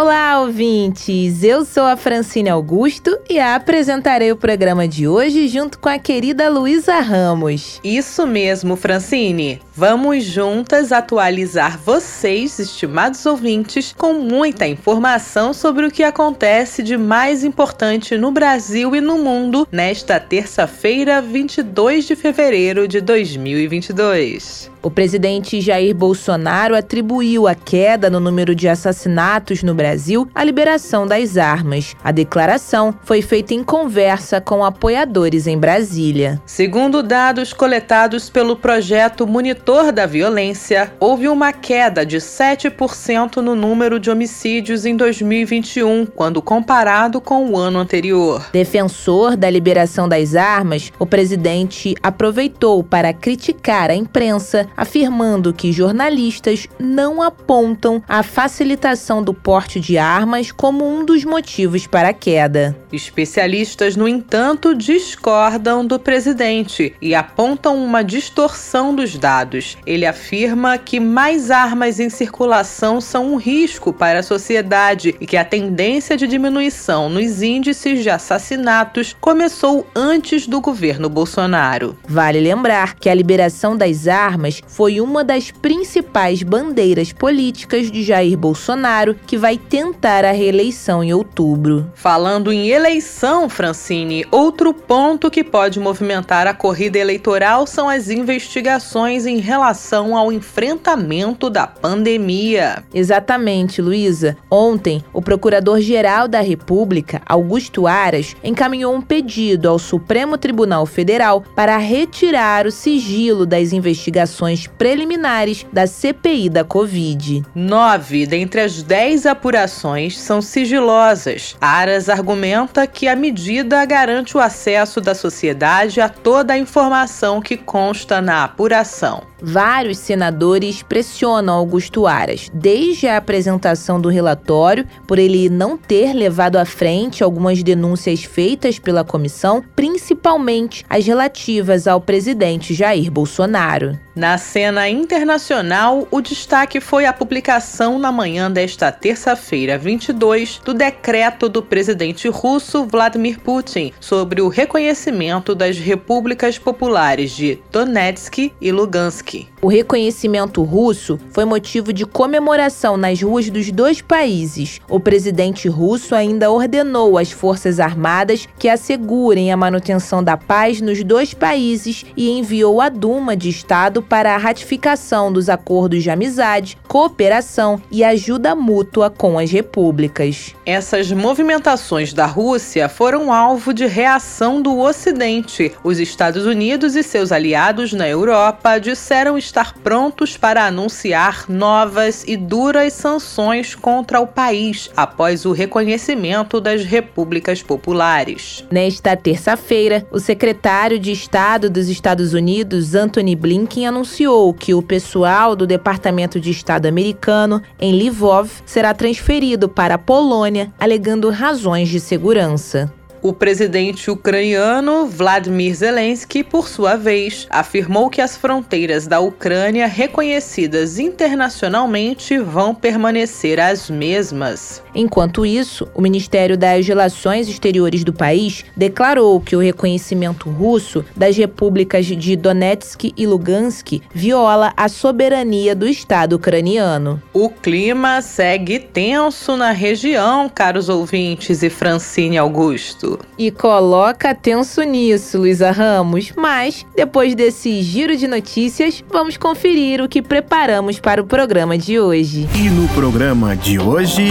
Olá, ouvintes! Eu sou a Francine Augusto e apresentarei o programa de hoje junto com a querida Luísa Ramos. Isso mesmo, Francine! Vamos juntas atualizar vocês, estimados ouvintes, com muita informação sobre o que acontece de mais importante no Brasil e no mundo nesta terça-feira, 22 de fevereiro de 2022. O presidente Jair Bolsonaro atribuiu a queda no número de assassinatos no Brasil à liberação das armas. A declaração foi feita em conversa com apoiadores em Brasília. Segundo dados coletados pelo projeto Monitor da Violência, houve uma queda de 7% no número de homicídios em 2021, quando comparado com o ano anterior. Defensor da liberação das armas, o presidente aproveitou para criticar a imprensa afirmando que jornalistas não apontam a facilitação do porte de armas como um dos motivos para a queda. Especialistas, no entanto, discordam do presidente e apontam uma distorção dos dados. Ele afirma que mais armas em circulação são um risco para a sociedade e que a tendência de diminuição nos índices de assassinatos começou antes do governo Bolsonaro. Vale lembrar que a liberação das armas foi uma das principais bandeiras políticas de Jair Bolsonaro, que vai tentar a reeleição em outubro. Falando em eleição, Francine, outro ponto que pode movimentar a corrida eleitoral são as investigações em relação ao enfrentamento da pandemia. Exatamente, Luísa. Ontem, o Procurador-Geral da República, Augusto Aras, encaminhou um pedido ao Supremo Tribunal Federal para retirar o sigilo das investigações preliminares da CPI da Covid. Nove dentre as dez apurações são sigilosas. Aras argumenta que a medida garante o acesso da sociedade a toda a informação que consta na apuração. Vários senadores pressionam Augusto Aras, desde a apresentação do relatório, por ele não ter levado à frente algumas denúncias feitas pela comissão, principalmente as relativas ao presidente Jair Bolsonaro. Na cena internacional, o destaque foi a publicação na manhã desta terça-feira, 22, do decreto do presidente russo Vladimir Putin sobre o reconhecimento das repúblicas populares de Donetsk e Lugansk. O reconhecimento russo foi motivo de comemoração nas ruas dos dois países. O presidente russo ainda ordenou às Forças Armadas que assegurem a manutenção da paz nos dois países e enviou a Duma de Estado para a ratificação dos acordos de amizade, cooperação e ajuda mútua com as repúblicas. Essas movimentações da Rússia foram alvo de reação do Ocidente. Os Estados Unidos e seus aliados na Europa disseram estar prontos para anunciar novas e duras sanções contra o país após o reconhecimento das repúblicas populares. Nesta terça-feira, o secretário de Estado dos Estados Unidos, Anthony Blinken, anunciou que o pessoal do Departamento de Estado americano em Lvov será transferido para a Polônia, alegando razões de segurança. O presidente ucraniano Vladimir Zelensky, por sua vez, afirmou que as fronteiras da Ucrânia reconhecidas internacionalmente vão permanecer as mesmas. Enquanto isso, o Ministério das Relações Exteriores do país declarou que o reconhecimento russo das repúblicas de Donetsk e Lugansk viola a soberania do Estado ucraniano. O clima segue tenso na região, caros ouvintes e Francine Augusto. E coloca tenso nisso, Luísa Ramos. Mas, depois desse giro de notícias, vamos conferir o que preparamos para o programa de hoje. E no programa de hoje.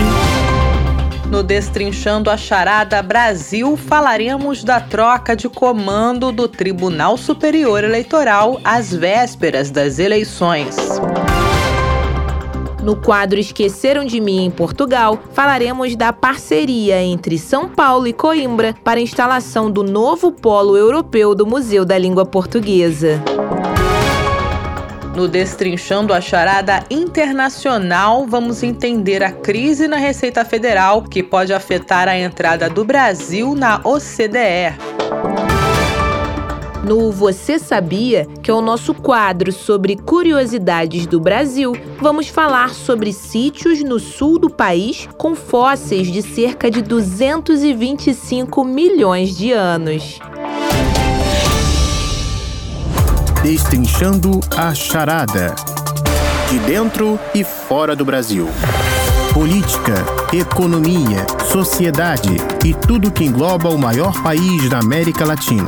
No Destrinchando a Charada Brasil, falaremos da troca de comando do Tribunal Superior Eleitoral às vésperas das eleições. No quadro Esqueceram de Mim em Portugal, falaremos da parceria entre São Paulo e Coimbra para a instalação do novo polo europeu do Museu da Língua Portuguesa. No Destrinchando a Charada Internacional, vamos entender a crise na Receita Federal que pode afetar a entrada do Brasil na OCDE. No Você Sabia, que é o nosso quadro sobre curiosidades do Brasil, vamos falar sobre sítios no sul do país com fósseis de cerca de 225 milhões de anos. Destrinchando a charada. De dentro e fora do Brasil. Política, economia, sociedade e tudo que engloba o maior país da América Latina.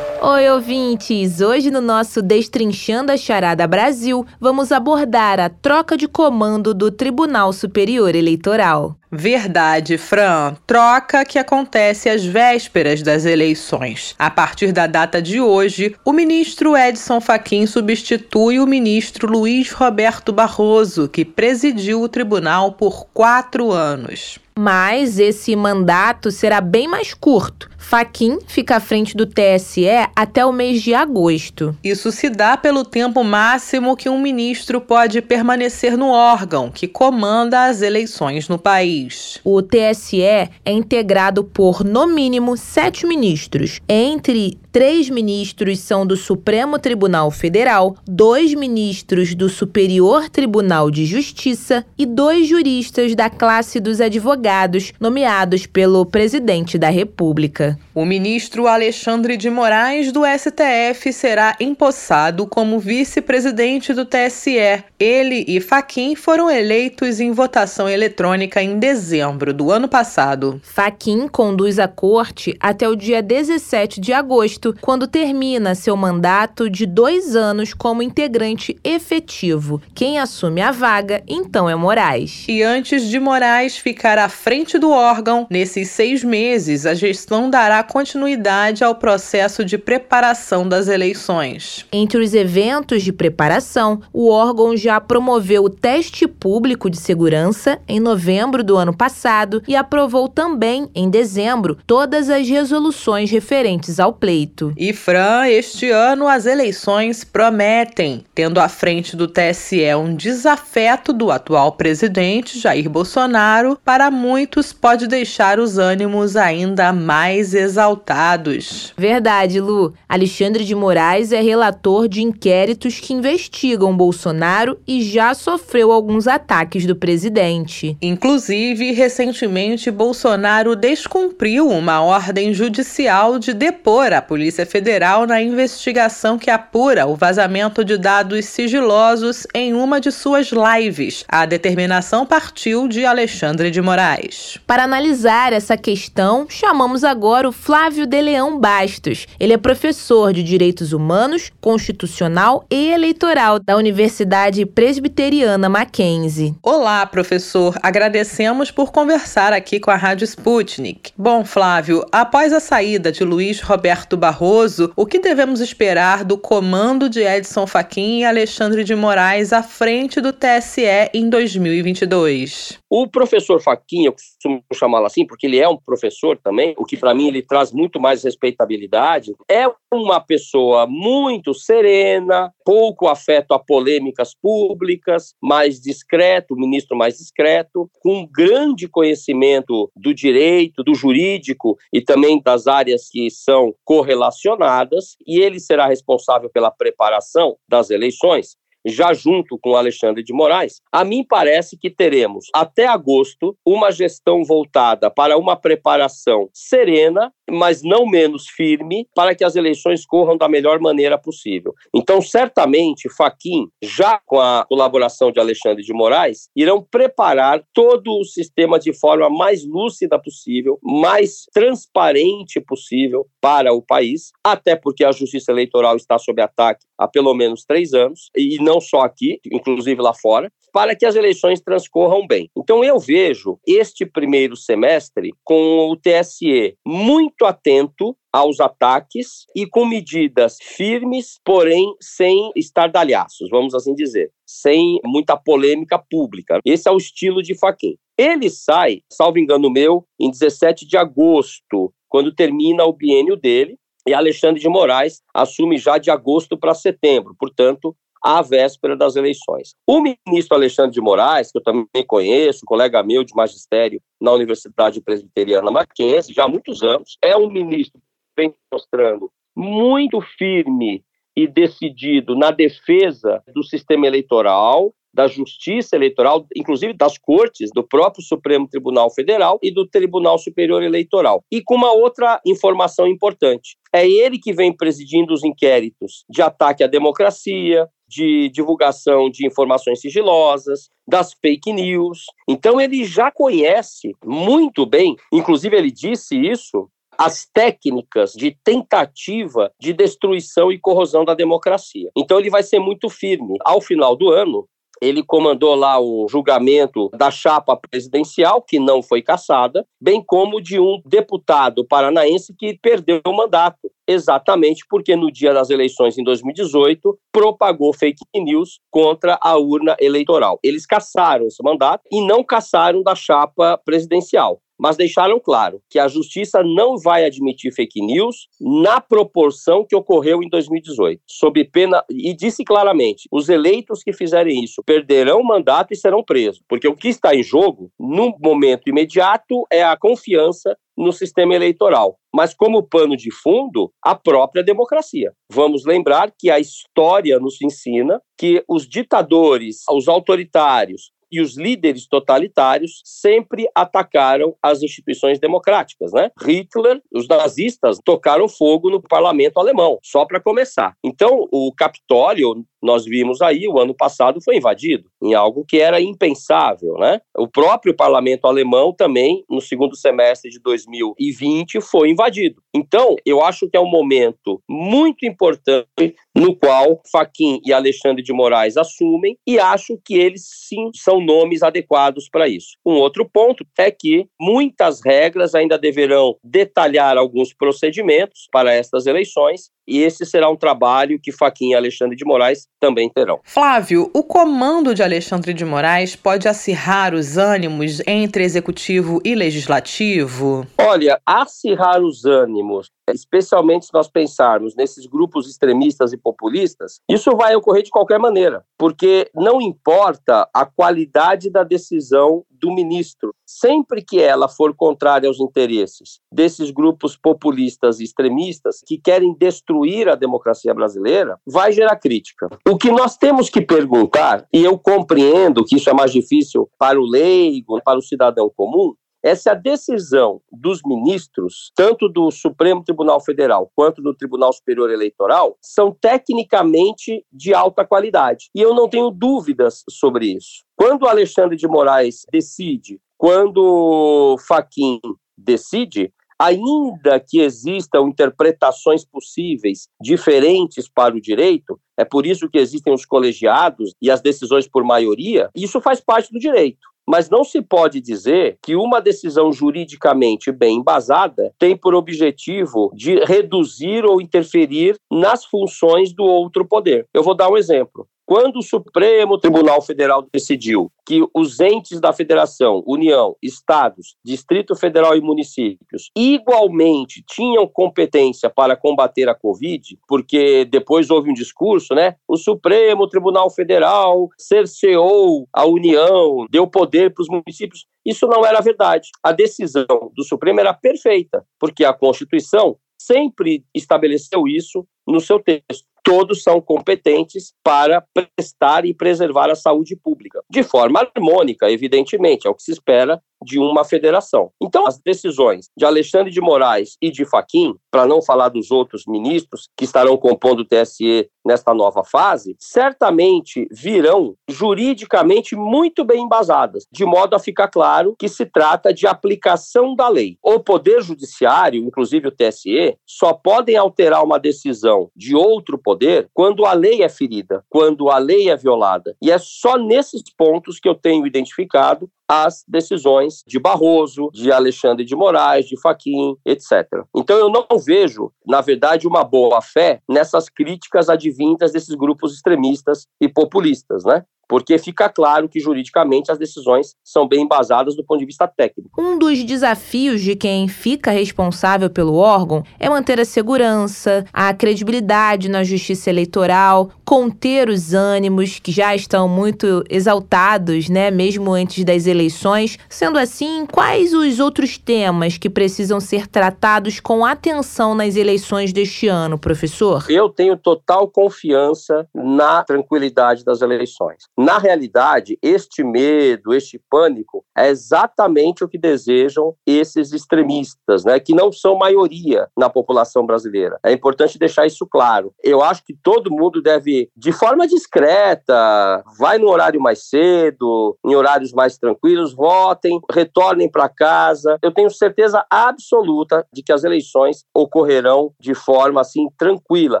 Oi, ouvintes! Hoje no nosso Destrinchando a Charada Brasil, vamos abordar a troca de comando do Tribunal Superior Eleitoral. Verdade, Fran. Troca que acontece às vésperas das eleições. A partir da data de hoje, o ministro Edson Fachin substitui o ministro Luiz Roberto Barroso, que presidiu o tribunal por quatro anos. Mas esse mandato será bem mais curto. Faquin fica à frente do TSE até o mês de agosto. Isso se dá pelo tempo máximo que um ministro pode permanecer no órgão que comanda as eleições no país. O TSE é integrado por, no mínimo, sete ministros. Entre três ministros são do Supremo Tribunal Federal, dois ministros do Superior Tribunal de Justiça e dois juristas da classe dos advogados, nomeados pelo presidente da República. O ministro Alexandre de Moraes, do STF, será empossado como vice-presidente do TSE. Ele e Faquim foram eleitos em votação eletrônica em dezembro do ano passado. Faquim conduz a corte até o dia 17 de agosto, quando termina seu mandato de dois anos como integrante efetivo. Quem assume a vaga, então, é Moraes. E antes de Moraes ficar à frente do órgão, nesses seis meses, a gestão dará continuidade ao processo de preparação das eleições. Entre os eventos de preparação, o órgão já promoveu o teste público de segurança em novembro do ano passado e aprovou também, em dezembro, todas as resoluções referentes ao pleito. E, Fran, este ano as eleições prometem, tendo à frente do TSE um desafeto do atual presidente Jair Bolsonaro, para muitos pode deixar os ânimos ainda mais exaltados exaltados. Verdade, Lu. Alexandre de Moraes é relator de inquéritos que investigam Bolsonaro e já sofreu alguns ataques do presidente. Inclusive, recentemente, Bolsonaro descumpriu uma ordem judicial de depor a Polícia Federal na investigação que apura o vazamento de dados sigilosos em uma de suas lives. A determinação partiu de Alexandre de Moraes. Para analisar essa questão, chamamos agora o Flávio de Leão Bastos. Ele é professor de Direitos Humanos, Constitucional e Eleitoral da Universidade Presbiteriana Mackenzie. Olá, professor. Agradecemos por conversar aqui com a Rádio Sputnik. Bom, Flávio, após a saída de Luiz Roberto Barroso, o que devemos esperar do comando de Edson Fachin e Alexandre de Moraes à frente do TSE em 2022? O professor Fachin, eu costumo chamá-lo assim, porque ele é um professor também, o que para mim ele traz muito mais respeitabilidade, é uma pessoa muito serena, pouco afeto a polêmicas públicas, mais discreto, ministro mais discreto, com grande conhecimento do direito, do jurídico e também das áreas que são correlacionadas, e ele será responsável pela preparação das eleições já junto com Alexandre de Moraes, a mim parece que teremos até agosto uma gestão voltada para uma preparação serena, mas não menos firme, para que as eleições corram da melhor maneira possível. Então, certamente, Faquim, já com a colaboração de Alexandre de Moraes, irão preparar todo o sistema de forma mais lúcida possível, mais transparente possível para o país, até porque a justiça eleitoral está sob ataque há pelo menos três anos, e não só aqui, inclusive lá fora, para que as eleições transcorram bem. Então eu vejo este primeiro semestre com o TSE muito atento aos ataques e com medidas firmes, porém sem estardalhaços, vamos assim dizer, sem muita polêmica pública. Esse é o estilo de Faquin. Ele sai, salvo engano meu, em 17 de agosto, quando termina o biênio dele, e Alexandre de Moraes assume já de agosto para setembro, portanto, à véspera das eleições. O ministro Alexandre de Moraes, que eu também conheço, colega meu de magistério na Universidade Presbiteriana Mackenzie, já há muitos anos, é um ministro que vem mostrando muito firme e decidido na defesa do sistema eleitoral, da justiça eleitoral, inclusive das cortes, do próprio Supremo Tribunal Federal e do Tribunal Superior Eleitoral. E com uma outra informação importante: é ele que vem presidindo os inquéritos de ataque à democracia, de divulgação de informações sigilosas, das fake news. Então ele já conhece muito bem, inclusive ele disse isso as técnicas de tentativa de destruição e corrosão da democracia. Então ele vai ser muito firme. Ao final do ano, ele comandou lá o julgamento da chapa presidencial, que não foi cassada, bem como de um deputado paranaense que perdeu o mandato, exatamente porque no dia das eleições em 2018 propagou fake news contra a urna eleitoral. Eles cassaram esse mandato e não cassaram da chapa presidencial mas deixaram claro que a justiça não vai admitir fake news na proporção que ocorreu em 2018, sob pena e disse claramente: os eleitos que fizerem isso perderão o mandato e serão presos, porque o que está em jogo no momento imediato é a confiança no sistema eleitoral, mas como pano de fundo, a própria democracia. Vamos lembrar que a história nos ensina que os ditadores, os autoritários, e os líderes totalitários sempre atacaram as instituições democráticas, né? Hitler, os nazistas tocaram fogo no parlamento alemão, só para começar. Então, o Capitólio nós vimos aí, o ano passado foi invadido, em algo que era impensável, né? O próprio parlamento alemão também, no segundo semestre de 2020, foi invadido. Então, eu acho que é um momento muito importante no qual Faquim e Alexandre de Moraes assumem e acho que eles sim são nomes adequados para isso. Um outro ponto é que muitas regras ainda deverão detalhar alguns procedimentos para estas eleições e esse será um trabalho que Faquinha e Alexandre de Moraes também terão. Flávio, o comando de Alexandre de Moraes pode acirrar os ânimos entre executivo e legislativo? Olha, acirrar os ânimos especialmente se nós pensarmos nesses grupos extremistas e populistas, isso vai ocorrer de qualquer maneira, porque não importa a qualidade da decisão do ministro, sempre que ela for contrária aos interesses desses grupos populistas e extremistas que querem destruir a democracia brasileira, vai gerar crítica. O que nós temos que perguntar, e eu compreendo que isso é mais difícil para o leigo, para o cidadão comum, essa decisão dos ministros, tanto do Supremo Tribunal Federal quanto do Tribunal Superior Eleitoral, são tecnicamente de alta qualidade. E eu não tenho dúvidas sobre isso. Quando Alexandre de Moraes decide, quando Faquim decide, ainda que existam interpretações possíveis diferentes para o direito, é por isso que existem os colegiados e as decisões por maioria, isso faz parte do direito. Mas não se pode dizer que uma decisão juridicamente bem embasada tem por objetivo de reduzir ou interferir nas funções do outro poder. Eu vou dar um exemplo. Quando o Supremo Tribunal Federal decidiu que os entes da federação, União, estados, Distrito Federal e municípios, igualmente tinham competência para combater a Covid, porque depois houve um discurso, né? O Supremo Tribunal Federal cerceou a União, deu poder para os municípios. Isso não era verdade. A decisão do Supremo era perfeita, porque a Constituição sempre estabeleceu isso no seu texto todos são competentes para prestar e preservar a saúde pública. De forma harmônica, evidentemente, é o que se espera de uma federação. Então, as decisões de Alexandre de Moraes e de Faquim, para não falar dos outros ministros que estarão compondo o TSE nesta nova fase, certamente virão juridicamente muito bem embasadas, de modo a ficar claro que se trata de aplicação da lei. O Poder Judiciário, inclusive o TSE, só podem alterar uma decisão de outro poder quando a lei é ferida, quando a lei é violada. E é só nesses pontos que eu tenho identificado as decisões de Barroso, de Alexandre de Moraes, de Faquim, etc. Então eu não vejo, na verdade, uma boa fé nessas críticas advindas desses grupos extremistas e populistas, né? Porque fica claro que juridicamente as decisões são bem embasadas do ponto de vista técnico. Um dos desafios de quem fica responsável pelo órgão é manter a segurança, a credibilidade na justiça eleitoral, conter os ânimos que já estão muito exaltados, né, mesmo antes das eleições. Sendo assim, quais os outros temas que precisam ser tratados com atenção nas eleições deste ano, professor? Eu tenho total confiança na tranquilidade das eleições. Na realidade, este medo, este pânico é exatamente o que desejam esses extremistas, né, que não são maioria na população brasileira. É importante deixar isso claro. Eu acho que todo mundo deve, de forma discreta, vai no horário mais cedo, em horários mais tranquilos, votem, retornem para casa. Eu tenho certeza absoluta de que as eleições ocorrerão de forma assim tranquila.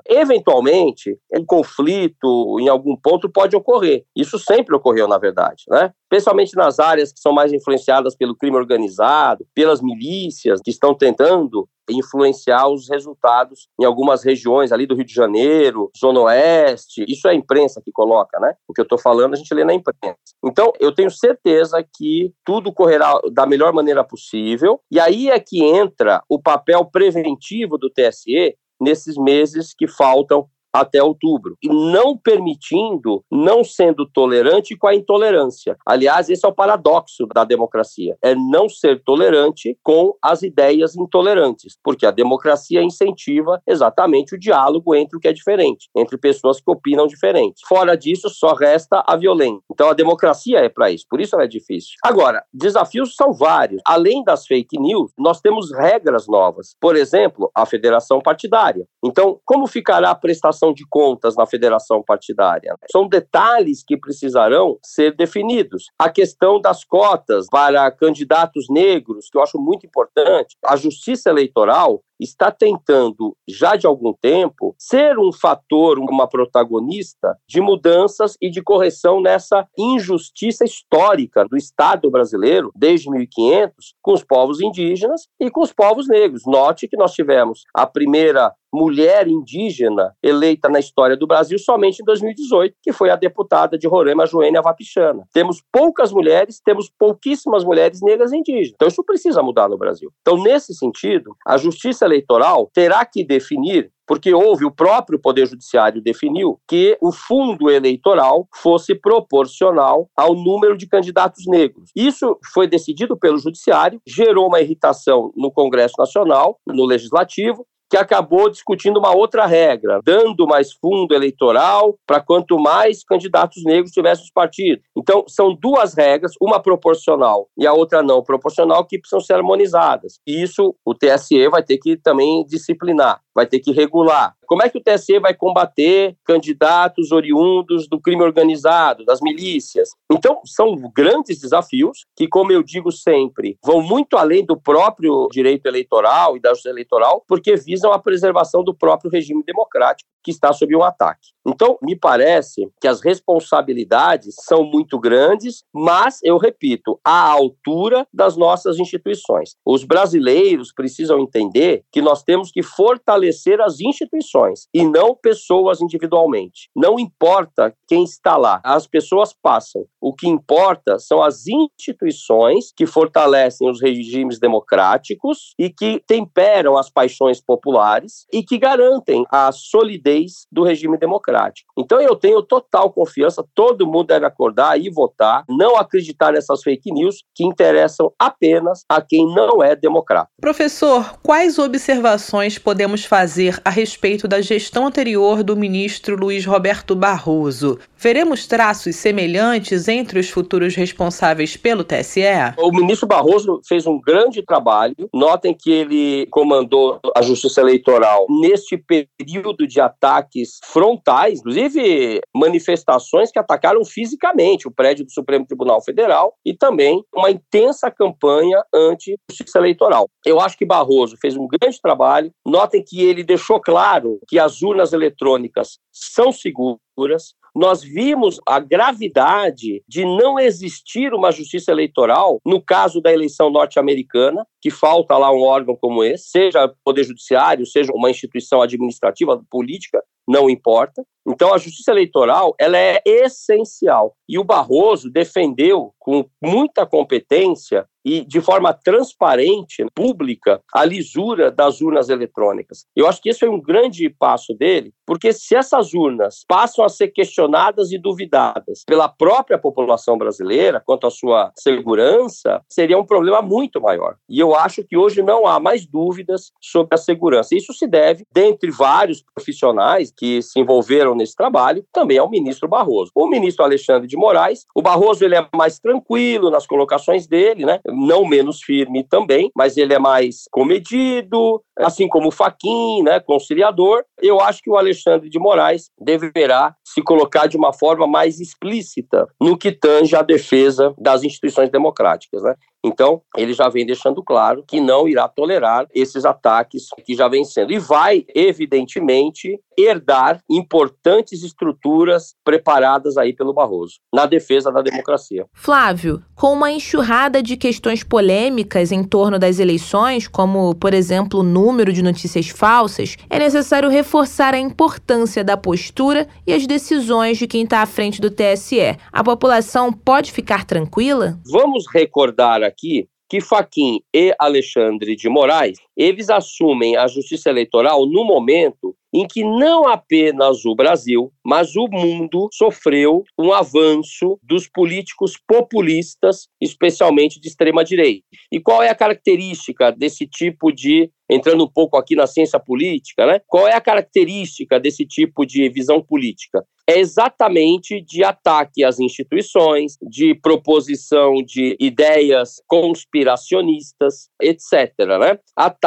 Eventualmente, um conflito em algum ponto pode ocorrer. Isso sempre ocorreu, na verdade, né? Especialmente nas áreas que são mais influenciadas pelo crime organizado, pelas milícias que estão tentando influenciar os resultados em algumas regiões ali do Rio de Janeiro, Zona Oeste. Isso é a imprensa que coloca, né? O que eu estou falando a gente lê na imprensa. Então, eu tenho certeza que tudo correrá da melhor maneira possível. E aí é que entra o papel preventivo do TSE nesses meses que faltam até outubro, e não permitindo, não sendo tolerante com a intolerância. Aliás, esse é o paradoxo da democracia, é não ser tolerante com as ideias intolerantes, porque a democracia incentiva exatamente o diálogo entre o que é diferente, entre pessoas que opinam diferente. Fora disso, só resta a violência. Então a democracia é para isso, por isso ela é difícil. Agora, desafios são vários. Além das fake news, nós temos regras novas. Por exemplo, a federação partidária. Então, como ficará a prestação prestação de contas na federação partidária. São detalhes que precisarão ser definidos. A questão das cotas para candidatos negros, que eu acho muito importante. A justiça eleitoral está tentando, já de algum tempo, ser um fator, uma protagonista de mudanças e de correção nessa injustiça histórica do Estado brasileiro, desde 1500, com os povos indígenas e com os povos negros. Note que nós tivemos a primeira mulher indígena eleita na história do Brasil somente em 2018, que foi a deputada de Roraima, Joênia Vapichana. Temos poucas mulheres, temos pouquíssimas mulheres negras indígenas. Então isso precisa mudar no Brasil. Então, nesse sentido, a justiça eleitoral terá que definir porque houve, o próprio Poder Judiciário definiu que o fundo eleitoral fosse proporcional ao número de candidatos negros. Isso foi decidido pelo Judiciário, gerou uma irritação no Congresso Nacional, no Legislativo, que acabou discutindo uma outra regra, dando mais fundo eleitoral para quanto mais candidatos negros tivessem os partidos. Então, são duas regras, uma proporcional e a outra não proporcional, que precisam ser harmonizadas. E isso o TSE vai ter que também disciplinar, vai ter que regular. Como é que o TSE vai combater candidatos oriundos do crime organizado, das milícias? Então, são grandes desafios que, como eu digo sempre, vão muito além do próprio direito eleitoral e da justiça eleitoral, porque visam a preservação do próprio regime democrático que está sob um ataque. Então, me parece que as responsabilidades são muito grandes, mas, eu repito, à altura das nossas instituições. Os brasileiros precisam entender que nós temos que fortalecer as instituições e não pessoas individualmente. Não importa quem está lá, as pessoas passam. O que importa são as instituições que fortalecem os regimes democráticos e que temperam as paixões populares e que garantem a solidez do regime democrático. Então eu tenho total confiança, todo mundo deve acordar e votar, não acreditar nessas fake news que interessam apenas a quem não é democrata. Professor, quais observações podemos fazer a respeito da gestão anterior do ministro Luiz Roberto Barroso? Veremos traços semelhantes entre os futuros responsáveis pelo TSE? O ministro Barroso fez um grande trabalho. Notem que ele comandou a justiça eleitoral neste período de ataques frontais, inclusive manifestações que atacaram fisicamente o prédio do Supremo Tribunal Federal e também uma intensa campanha anti-justiça eleitoral. Eu acho que Barroso fez um grande trabalho. Notem que ele deixou claro que as urnas eletrônicas são seguras, nós vimos a gravidade de não existir uma justiça eleitoral no caso da eleição norte-americana, que falta lá um órgão como esse, seja Poder Judiciário, seja uma instituição administrativa, política, não importa. Então, a justiça eleitoral ela é essencial. E o Barroso defendeu com muita competência e de forma transparente, pública, a lisura das urnas eletrônicas. Eu acho que esse foi um grande passo dele, porque se essas urnas passam a ser questionadas e duvidadas pela própria população brasileira quanto à sua segurança, seria um problema muito maior. E eu acho que hoje não há mais dúvidas sobre a segurança. Isso se deve, dentre vários profissionais que se envolveram nesse trabalho, também ao ministro Barroso. O ministro Alexandre de Moraes, o Barroso ele é mais tranquilo nas colocações dele, né? não menos firme também, mas ele é mais comedido, assim como o Faquin, né, conciliador. Eu acho que o Alexandre de Moraes deverá se colocar de uma forma mais explícita no que tange a defesa das instituições democráticas, né? Então, ele já vem deixando claro que não irá tolerar esses ataques que já vem sendo. E vai, evidentemente, herdar importantes estruturas preparadas aí pelo Barroso, na defesa da democracia. Flávio, com uma enxurrada de questões polêmicas em torno das eleições, como, por exemplo, o número de notícias falsas, é necessário reforçar a importância da postura e as decisões de quem está à frente do TSE. A população pode ficar tranquila? Vamos recordar aqui que Faquim e Alexandre de Moraes, eles assumem a justiça eleitoral no momento em que não apenas o Brasil, mas o mundo sofreu um avanço dos políticos populistas, especialmente de extrema direita. E qual é a característica desse tipo de entrando um pouco aqui na ciência política, né? Qual é a característica desse tipo de visão política? É exatamente de ataque às instituições, de proposição de ideias conspiracionistas, etc. Né?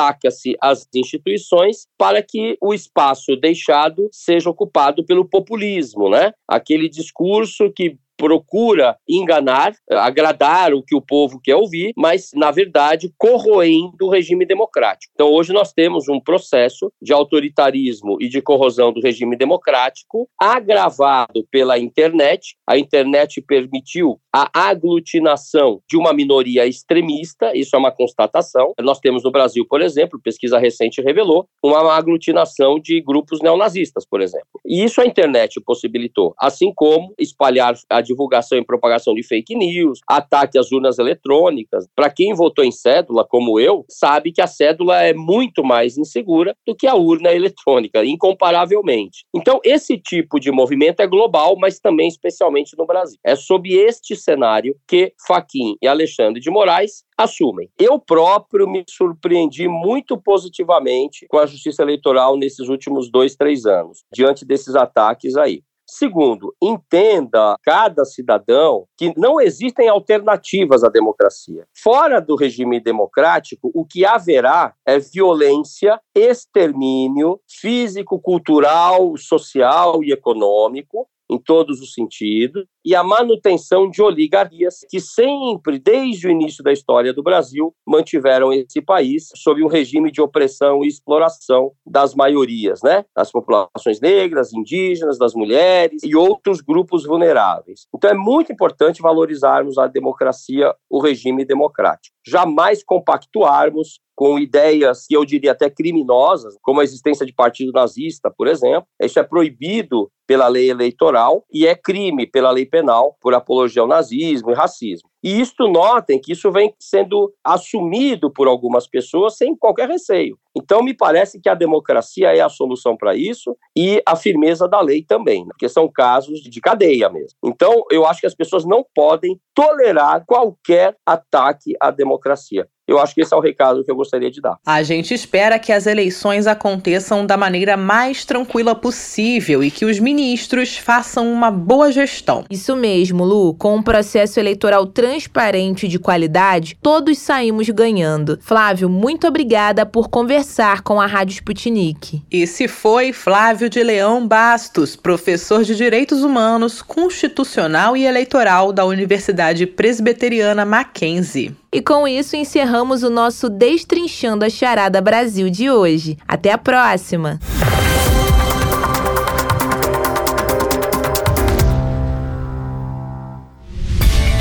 Ataca-se as instituições para que o espaço deixado seja ocupado pelo populismo, né? Aquele discurso que procura enganar, agradar o que o povo quer ouvir, mas, na verdade, corroendo o regime democrático. Então, hoje nós temos um processo de autoritarismo e de corrosão do regime democrático, agravado pela internet. A internet permitiu a aglutinação de uma minoria extremista, isso é uma constatação. Nós temos no Brasil, por exemplo, pesquisa recente revelou, uma aglutinação de grupos neonazistas, por exemplo. E isso a internet possibilitou, assim como espalhar a divulgação e propagação de fake news, ataque às urnas eletrônicas. Para quem votou em cédula, como eu, sabe que a cédula é muito mais insegura do que a urna eletrônica, incomparavelmente. Então, esse tipo de movimento é global, mas também especialmente no Brasil. É sob este cenário que Faquim e Alexandre de Moraes assumem. Eu próprio me surpreendi muito positivamente com a justiça eleitoral nesses últimos dois, três anos, diante desses ataques aí. Segundo, entenda cada cidadão que não existem alternativas à democracia. Fora do regime democrático, o que haverá é violência, extermínio físico, cultural, social e econômico, em todos os sentidos, e a manutenção de oligarquias que sempre, desde o início da história do Brasil, mantiveram esse país sob um regime de opressão e exploração das maiorias, né? Das populações negras, indígenas, das mulheres e outros grupos vulneráveis. Então é muito importante valorizarmos a democracia, o regime democrático. Jamais compactuarmos com ideias que eu diria até criminosas, como a existência de partido nazista, por exemplo. Isso é proibido pela lei eleitoral e é crime pela lei penal por apologia ao nazismo e racismo. E isto notem que isso vem sendo assumido por algumas pessoas sem qualquer receio. Então, me parece que a democracia é a solução para isso e a firmeza da lei também, né? porque são casos de cadeia mesmo. Então, eu acho que as pessoas não podem tolerar qualquer ataque à democracia. Eu acho que esse é o recado que eu gostaria de dar. A gente espera que as eleições aconteçam da maneira mais tranquila possível e que os ministros façam uma boa gestão. Isso mesmo, Lu. Com um processo eleitoral transparente e de qualidade, todos saímos ganhando. Flávio, muito obrigada por conversar com a Rádio Sputnik. Esse foi Flávio de Leão Bastos, professor de Direitos Humanos, Constitucional e Eleitoral da Universidade Presbiteriana Mackenzie. E com isso encerramos o nosso Destrinchando a Charada Brasil de hoje. Até a próxima!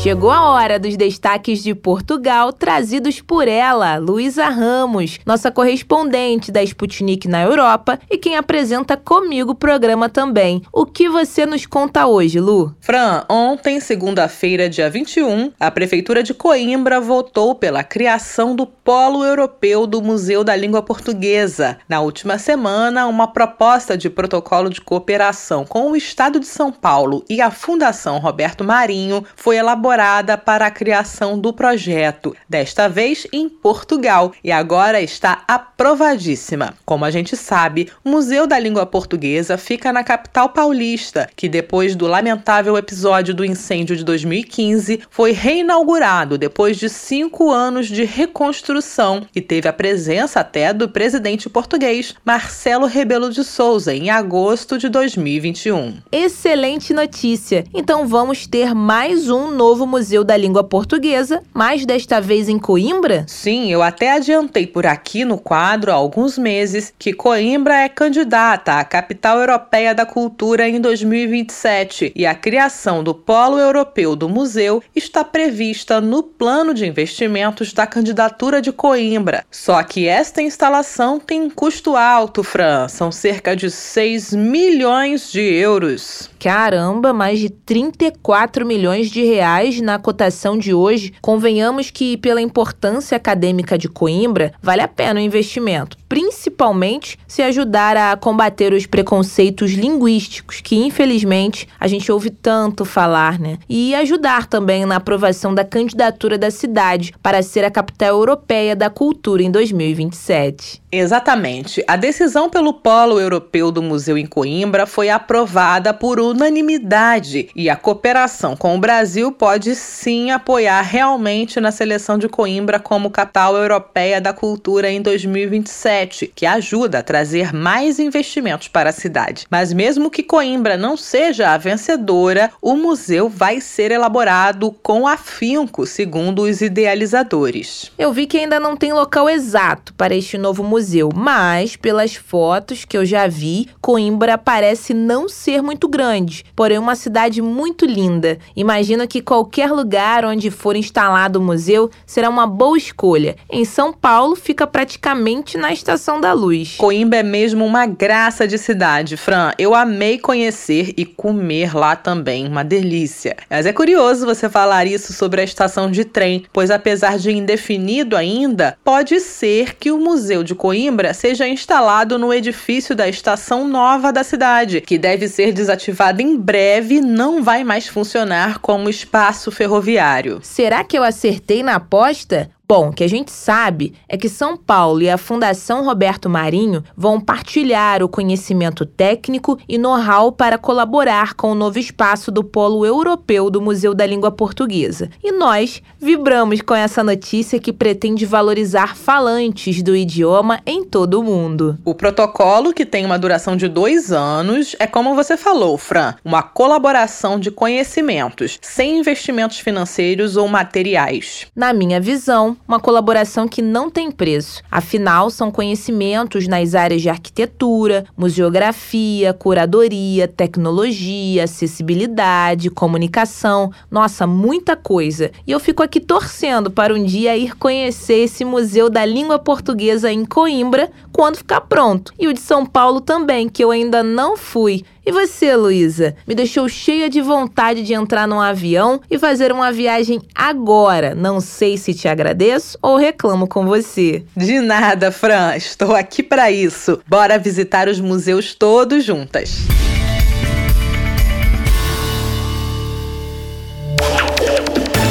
Chegou a hora dos destaques de Portugal trazidos por ela, Luísa Ramos, nossa correspondente da Sputnik na Europa e quem apresenta comigo o programa também. O que você nos conta hoje, Lu? Fran, ontem, segunda-feira, dia 21, a Prefeitura de Coimbra votou pela criação do Polo Europeu do Museu da Língua Portuguesa. Na última semana, uma proposta de protocolo de cooperação com o Estado de São Paulo e a Fundação Roberto Marinho foi elaborada elaborada para a criação do projeto, desta vez em Portugal, e agora está aprovadíssima. Como a gente sabe, o Museu da Língua Portuguesa fica na capital paulista, que depois do lamentável episódio do incêndio de 2015 foi reinaugurado depois de cinco anos de reconstrução e teve a presença até do presidente português Marcelo Rebelo de Souza em agosto de 2021. Excelente notícia! Então vamos ter mais um novo novo Museu da Língua Portuguesa, mas desta vez em Coimbra? Sim, eu até adiantei por aqui no quadro há alguns meses que Coimbra é candidata à Capital Europeia da Cultura em 2027 e a criação do Polo Europeu do Museu está prevista no plano de investimentos da candidatura de Coimbra. Só que esta instalação tem um custo alto, Fran, são cerca de 6 milhões de euros. Caramba, mais de 34 milhões de reais na cotação de hoje. Convenhamos que, pela importância acadêmica de Coimbra, vale a pena o investimento, principalmente se ajudar a combater os preconceitos linguísticos, que infelizmente a gente ouve tanto falar, né? E ajudar também na aprovação da candidatura da cidade para ser a capital europeia da cultura em 2027. Exatamente. A decisão pelo Polo Europeu do Museu em Coimbra foi aprovada por unanimidade e a cooperação com o Brasil pode sim apoiar realmente na seleção de Coimbra como capital europeia da cultura em 2027, que ajuda a trazer mais investimentos para a cidade. Mas mesmo que Coimbra não seja a vencedora, o museu vai ser elaborado com afinco, segundo os idealizadores. Eu vi que ainda não tem local exato para este novo museu mas pelas fotos que eu já vi, Coimbra parece não ser muito grande, porém uma cidade muito linda. Imagino que qualquer lugar onde for instalado o museu será uma boa escolha. Em São Paulo fica praticamente na Estação da Luz. Coimbra é mesmo uma graça de cidade, Fran. Eu amei conhecer e comer lá também, uma delícia. Mas é curioso você falar isso sobre a estação de trem, pois apesar de indefinido ainda, pode ser que o Museu de Coimbra Coimbra seja instalado no edifício da estação nova da cidade, que deve ser desativado em breve e não vai mais funcionar como espaço ferroviário. Será que eu acertei na aposta? Bom, o que a gente sabe é que São Paulo e a Fundação Roberto Marinho vão partilhar o conhecimento técnico e know-how para colaborar com o novo espaço do Polo Europeu do Museu da Língua Portuguesa. E nós vibramos com essa notícia que pretende valorizar falantes do idioma em todo o mundo. O protocolo, que tem uma duração de dois anos, é como você falou, Fran, uma colaboração de conhecimentos, sem investimentos financeiros ou materiais. Na minha visão, uma colaboração que não tem preço. Afinal, são conhecimentos nas áreas de arquitetura, museografia, curadoria, tecnologia, acessibilidade, comunicação. Nossa, muita coisa. E eu fico aqui torcendo para um dia ir conhecer esse Museu da Língua Portuguesa em Coimbra quando ficar pronto. E o de São Paulo também, que eu ainda não fui. E você, Luísa? Me deixou cheia de vontade de entrar num avião e fazer uma viagem agora. Não sei se te agradeço ou reclamo com você. De nada, Fran. Estou aqui para isso. Bora visitar os museus todos juntas.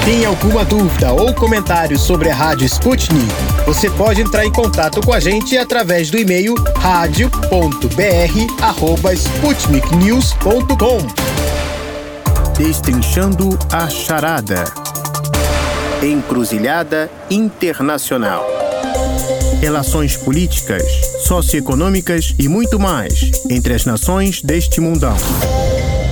Tem alguma dúvida ou comentário sobre a Rádio Sputnik? Você pode entrar em contato com a gente através do e-mail radio.br@sputniknews.com. Destrinchando a charada. Encruzilhada Internacional. Relações políticas, socioeconômicas e muito mais entre as nações deste mundão.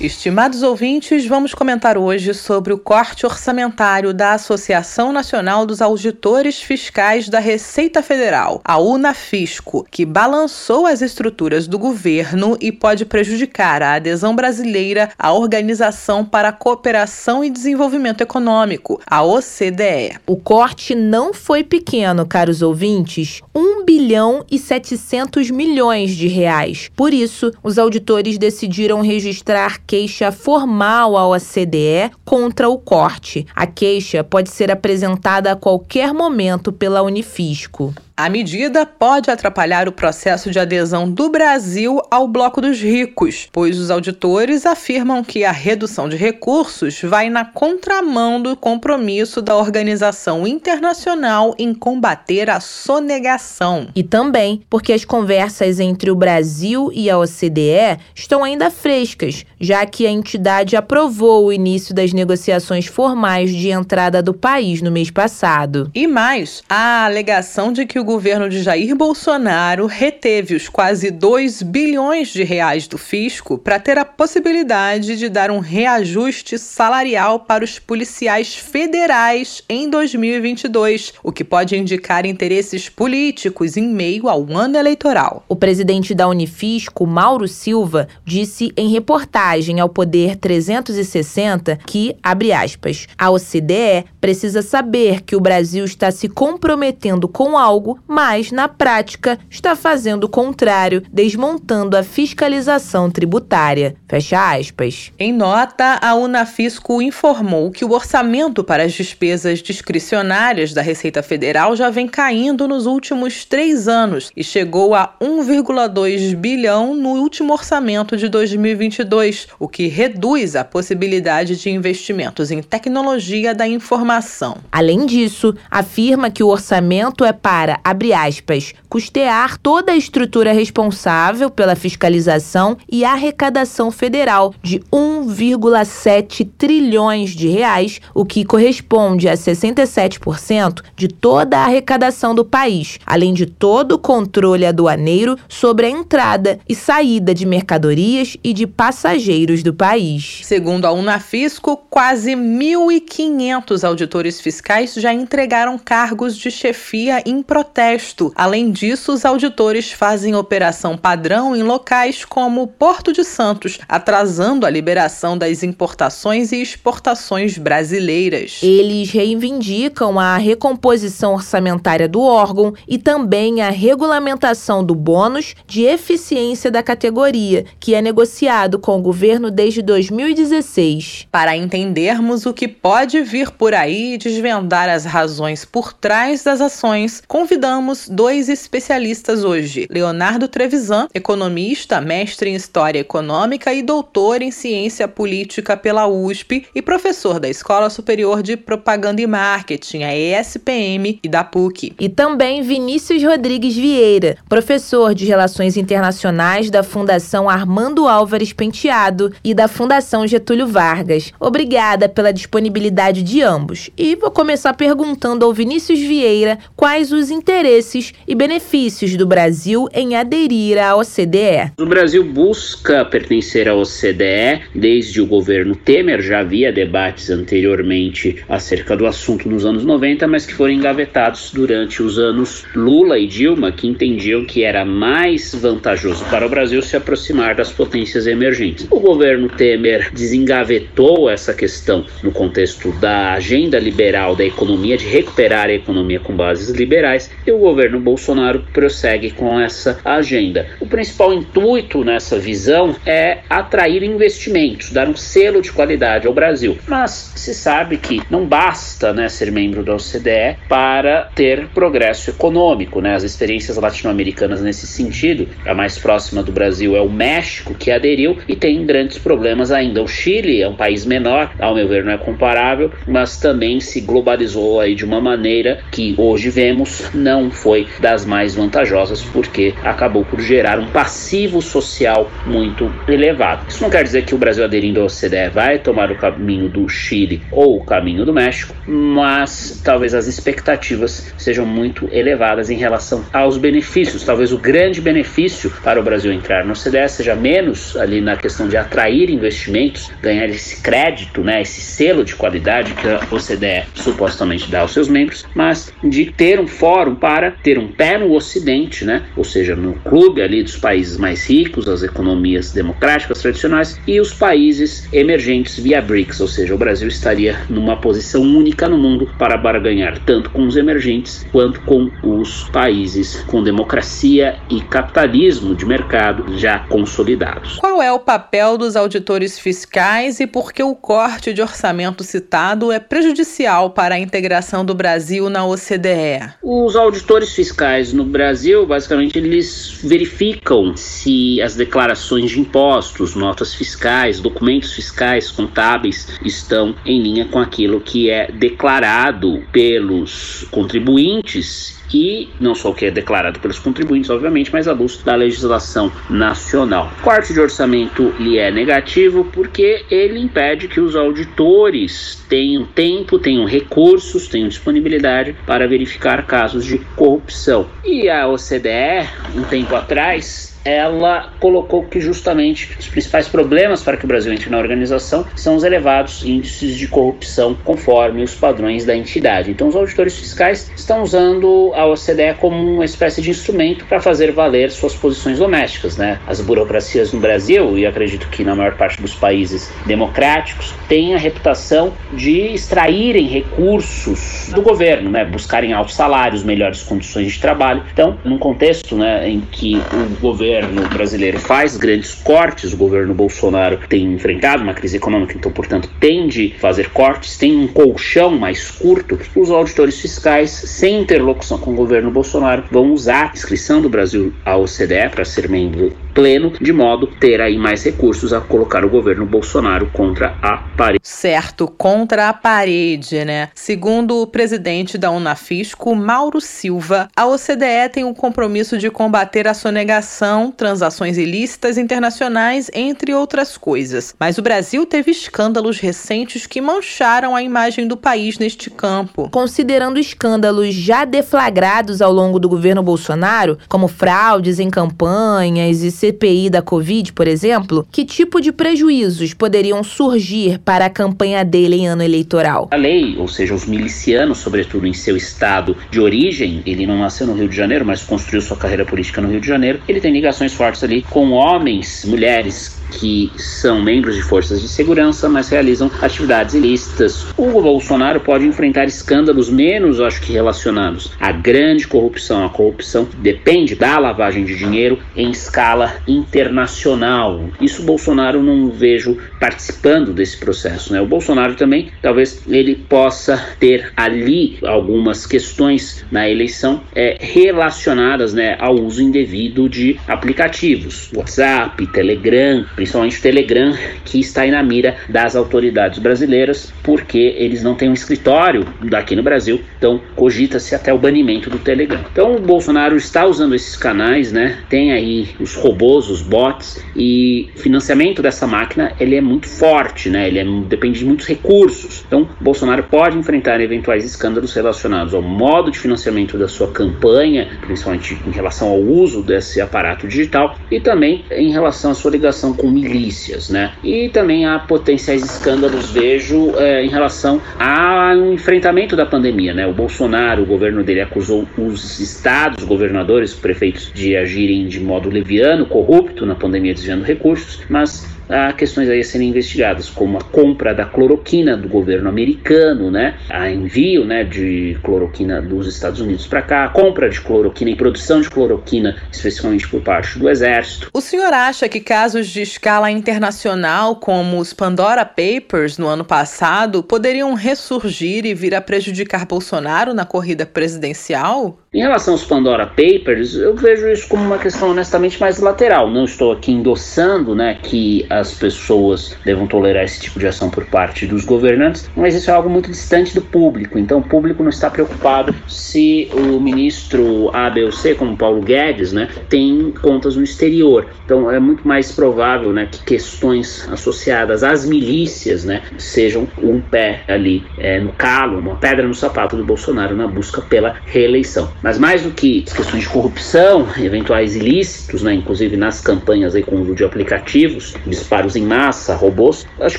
Estimados ouvintes, vamos comentar hoje sobre o corte orçamentário da Associação Nacional dos Auditores Fiscais da Receita Federal, a UNAFisco, que balançou as estruturas do governo e pode prejudicar a adesão brasileira à Organização para a Cooperação e Desenvolvimento Econômico, a OCDE. O corte não foi pequeno, caros ouvintes, 1 bilhão e 700 milhões de reais. Por isso, os auditores decidiram registrar queixa formal ao ACDE contra o corte. A queixa pode ser apresentada a qualquer momento pela Unifisco. A medida pode atrapalhar o processo de adesão do Brasil ao Bloco dos Ricos, pois os auditores afirmam que a redução de recursos vai na contramão do compromisso da organização internacional em combater a sonegação. E também porque as conversas entre o Brasil e a OCDE estão ainda frescas, já que a entidade aprovou o início das negociações formais de entrada do país no mês passado. E mais, a alegação de que o governo de Jair Bolsonaro reteve os quase 2 bilhões de reais do fisco para ter a possibilidade de dar um reajuste salarial para os policiais federais em 2022, o que pode indicar interesses políticos em meio ao ano eleitoral. O presidente da Unifisco, Mauro Silva, disse em reportagem ao Poder 360 que, abre aspas, a OCDE precisa saber que o Brasil está se comprometendo com algo mas, na prática, está fazendo o contrário, desmontando a fiscalização tributária. Fecha aspas. Em nota, a Unafisco informou que o orçamento para as despesas discricionárias da Receita Federal já vem caindo nos últimos três anos e chegou a 1,2 bilhão no último orçamento de 2022, o que reduz a possibilidade de investimentos em tecnologia da informação. Além disso, afirma que o orçamento é para abre aspas, custear toda a estrutura responsável pela fiscalização e arrecadação federal de 1,7 trilhões de reais, o que corresponde a 67% de toda a arrecadação do país, além de todo o controle aduaneiro sobre a entrada e saída de mercadorias e de passageiros do país. Segundo a Unafisco, quase 1.500 auditores fiscais já entregaram cargos de chefia em protesto protesto. Além disso, os auditores fazem operação padrão em locais como Porto de Santos, atrasando a liberação das importações e exportações brasileiras. Eles reivindicam a recomposição orçamentária do órgão e também a regulamentação do bônus de eficiência da categoria, que é negociado com o governo desde 2016. Para entendermos o que pode vir por aí e desvendar as razões por trás das ações, convidamos convidamos dois especialistas hoje: Leonardo Trevisan, economista, mestre em História Econômica e doutor em Ciência Política pela USP e professor da Escola Superior de Propaganda e Marketing, a ESPM, e da PUC. E também Vinícius Rodrigues Vieira, professor de Relações Internacionais da Fundação Armando Álvares Penteado e da Fundação Getúlio Vargas. Obrigada pela disponibilidade de ambos. E vou começar perguntando ao Vinícius Vieira quais os interesses interesses e benefícios do Brasil em aderir à OCDE. O Brasil busca pertencer à OCDE desde o governo Temer, já havia debates anteriormente acerca do assunto nos anos 90, mas que foram engavetados durante os anos Lula e Dilma, que entendiam que era mais vantajoso para o Brasil se aproximar das potências emergentes. O governo Temer desengavetou essa questão no contexto da agenda liberal da economia, de recuperar a economia com bases liberais, e o governo Bolsonaro prossegue com essa agenda. O principal intuito nessa visão é atrair investimentos, dar um selo de qualidade ao Brasil. Mas se sabe que não basta né, ser membro da OCDE para ter progresso econômico. Né? As experiências latino-americanas nesse sentido, a mais próxima do Brasil é o México, que aderiu e tem grandes problemas ainda. O Chile é um país menor, ao meu ver não é comparável, mas também se globalizou aí de uma maneira que hoje vemos não não foi das mais vantajosas, porque acabou por gerar um passivo social muito elevado. Isso não quer dizer que o Brasil aderindo ao OCDE vai tomar o caminho do Chile ou o caminho do México, mas talvez as expectativas sejam muito elevadas em relação aos benefícios. Talvez o grande benefício para o Brasil entrar no OCDE seja menos ali na questão de atrair investimentos, ganhar esse crédito, né, esse selo de qualidade que a OCDE supostamente dá aos seus membros, mas de ter um fórum para ter um pé no Ocidente, né, ou seja, no clube ali dos países mais ricos, as economias democráticas tradicionais e os países emergentes via BRICS, ou seja, o Brasil estaria numa posição única no mundo para barganhar tanto com os emergentes quanto com os países com democracia e capitalismo de mercado já consolidados. Qual é o papel dos auditores fiscais e por que o corte de orçamento citado é prejudicial para a integração do Brasil na OCDE? Os auditores fiscais no Brasil, basicamente, eles verificam se as declarações de impostos, notas fiscais, documentos fiscais, contábeis estão em linha com aquilo que é declarado pelos contribuintes e não só o que é declarado pelos contribuintes, obviamente, mas à luz da legislação nacional. O corte de orçamento lhe é negativo porque ele impede que os auditores tenham tempo, tenham recursos, tenham disponibilidade para verificar casos de corrupção. E a OCDE, um tempo atrás, ela colocou que justamente os principais problemas para que o Brasil entre na organização são os elevados índices de corrupção conforme os padrões da entidade. Então, os auditores fiscais estão usando a OCDE como uma espécie de instrumento para fazer valer suas posições domésticas. Né? As burocracias no Brasil, e acredito que na maior parte dos países democráticos, têm a reputação de extraírem recursos do governo, né? buscarem altos salários, melhores condições de trabalho. Então, num contexto né, em que o governo governo brasileiro faz grandes cortes, o governo Bolsonaro tem enfrentado uma crise econômica, então, portanto, tende a fazer cortes, tem um colchão mais curto, os auditores fiscais, sem interlocução com o governo Bolsonaro, vão usar a inscrição do Brasil à OCDE para ser membro pleno, de modo ter aí mais recursos a colocar o governo Bolsonaro contra a parede. Certo, contra a parede, né? Segundo o presidente da Unafisco, Mauro Silva, a OCDE tem o compromisso de combater a sonegação, transações ilícitas internacionais, entre outras coisas. Mas o Brasil teve escândalos recentes que mancharam a imagem do país neste campo. Considerando escândalos já deflagrados ao longo do governo Bolsonaro, como fraudes em campanhas e CPI da Covid, por exemplo, que tipo de prejuízos poderiam surgir para a campanha dele em ano eleitoral? A lei, ou seja, os milicianos, sobretudo em seu estado de origem, ele não nasceu no Rio de Janeiro, mas construiu sua carreira política no Rio de Janeiro, ele tem ligações fortes ali com homens, mulheres que são membros de forças de segurança, mas realizam atividades ilícitas. O Bolsonaro pode enfrentar escândalos menos, acho que relacionados à grande corrupção. A corrupção depende da lavagem de dinheiro em escala internacional. Isso o Bolsonaro não vejo participando desse processo, né? O Bolsonaro também, talvez ele possa ter ali algumas questões na eleição é, relacionadas, né, ao uso indevido de aplicativos, WhatsApp, Telegram, principalmente o Telegram, que está aí na mira das autoridades brasileiras, porque eles não têm um escritório daqui no Brasil, então cogita-se até o banimento do Telegram. Então o Bolsonaro está usando esses canais, né? Tem aí os robôs, os bots e o financiamento dessa máquina, ele é muito forte, né? Ele é, depende de muitos recursos. Então Bolsonaro pode enfrentar eventuais escândalos relacionados ao modo de financiamento da sua campanha, principalmente em relação ao uso desse aparato digital e também em relação à sua ligação com milícias, né? E também há potenciais escândalos, vejo, é, em relação ao enfrentamento da pandemia, né? O Bolsonaro, o governo dele acusou os estados, governadores, prefeitos de agirem de modo leviano, corrupto na pandemia, desviando recursos, mas há questões aí a serem investigadas, como a compra da cloroquina do governo americano, né? A envio, né, de cloroquina dos Estados Unidos para cá, a compra de cloroquina e produção de cloroquina, especialmente por parte do exército. O senhor acha que casos de escala internacional, como os Pandora Papers no ano passado, poderiam ressurgir e vir a prejudicar Bolsonaro na corrida presidencial? Em relação aos Pandora Papers, eu vejo isso como uma questão honestamente mais lateral. Não estou aqui endossando, né, que as pessoas devam tolerar esse tipo de ação por parte dos governantes, mas isso é algo muito distante do público. Então, o público não está preocupado se o ministro A, B ou C, como Paulo Guedes, né, tem contas no exterior. Então, é muito mais provável né, que questões associadas às milícias né, sejam um pé ali é, no calo, uma pedra no sapato do Bolsonaro na busca pela reeleição. Mas mais do que questões de corrupção, eventuais ilícitos, né, inclusive nas campanhas aí com o uso de aplicativos, disparos em massa, robôs, acho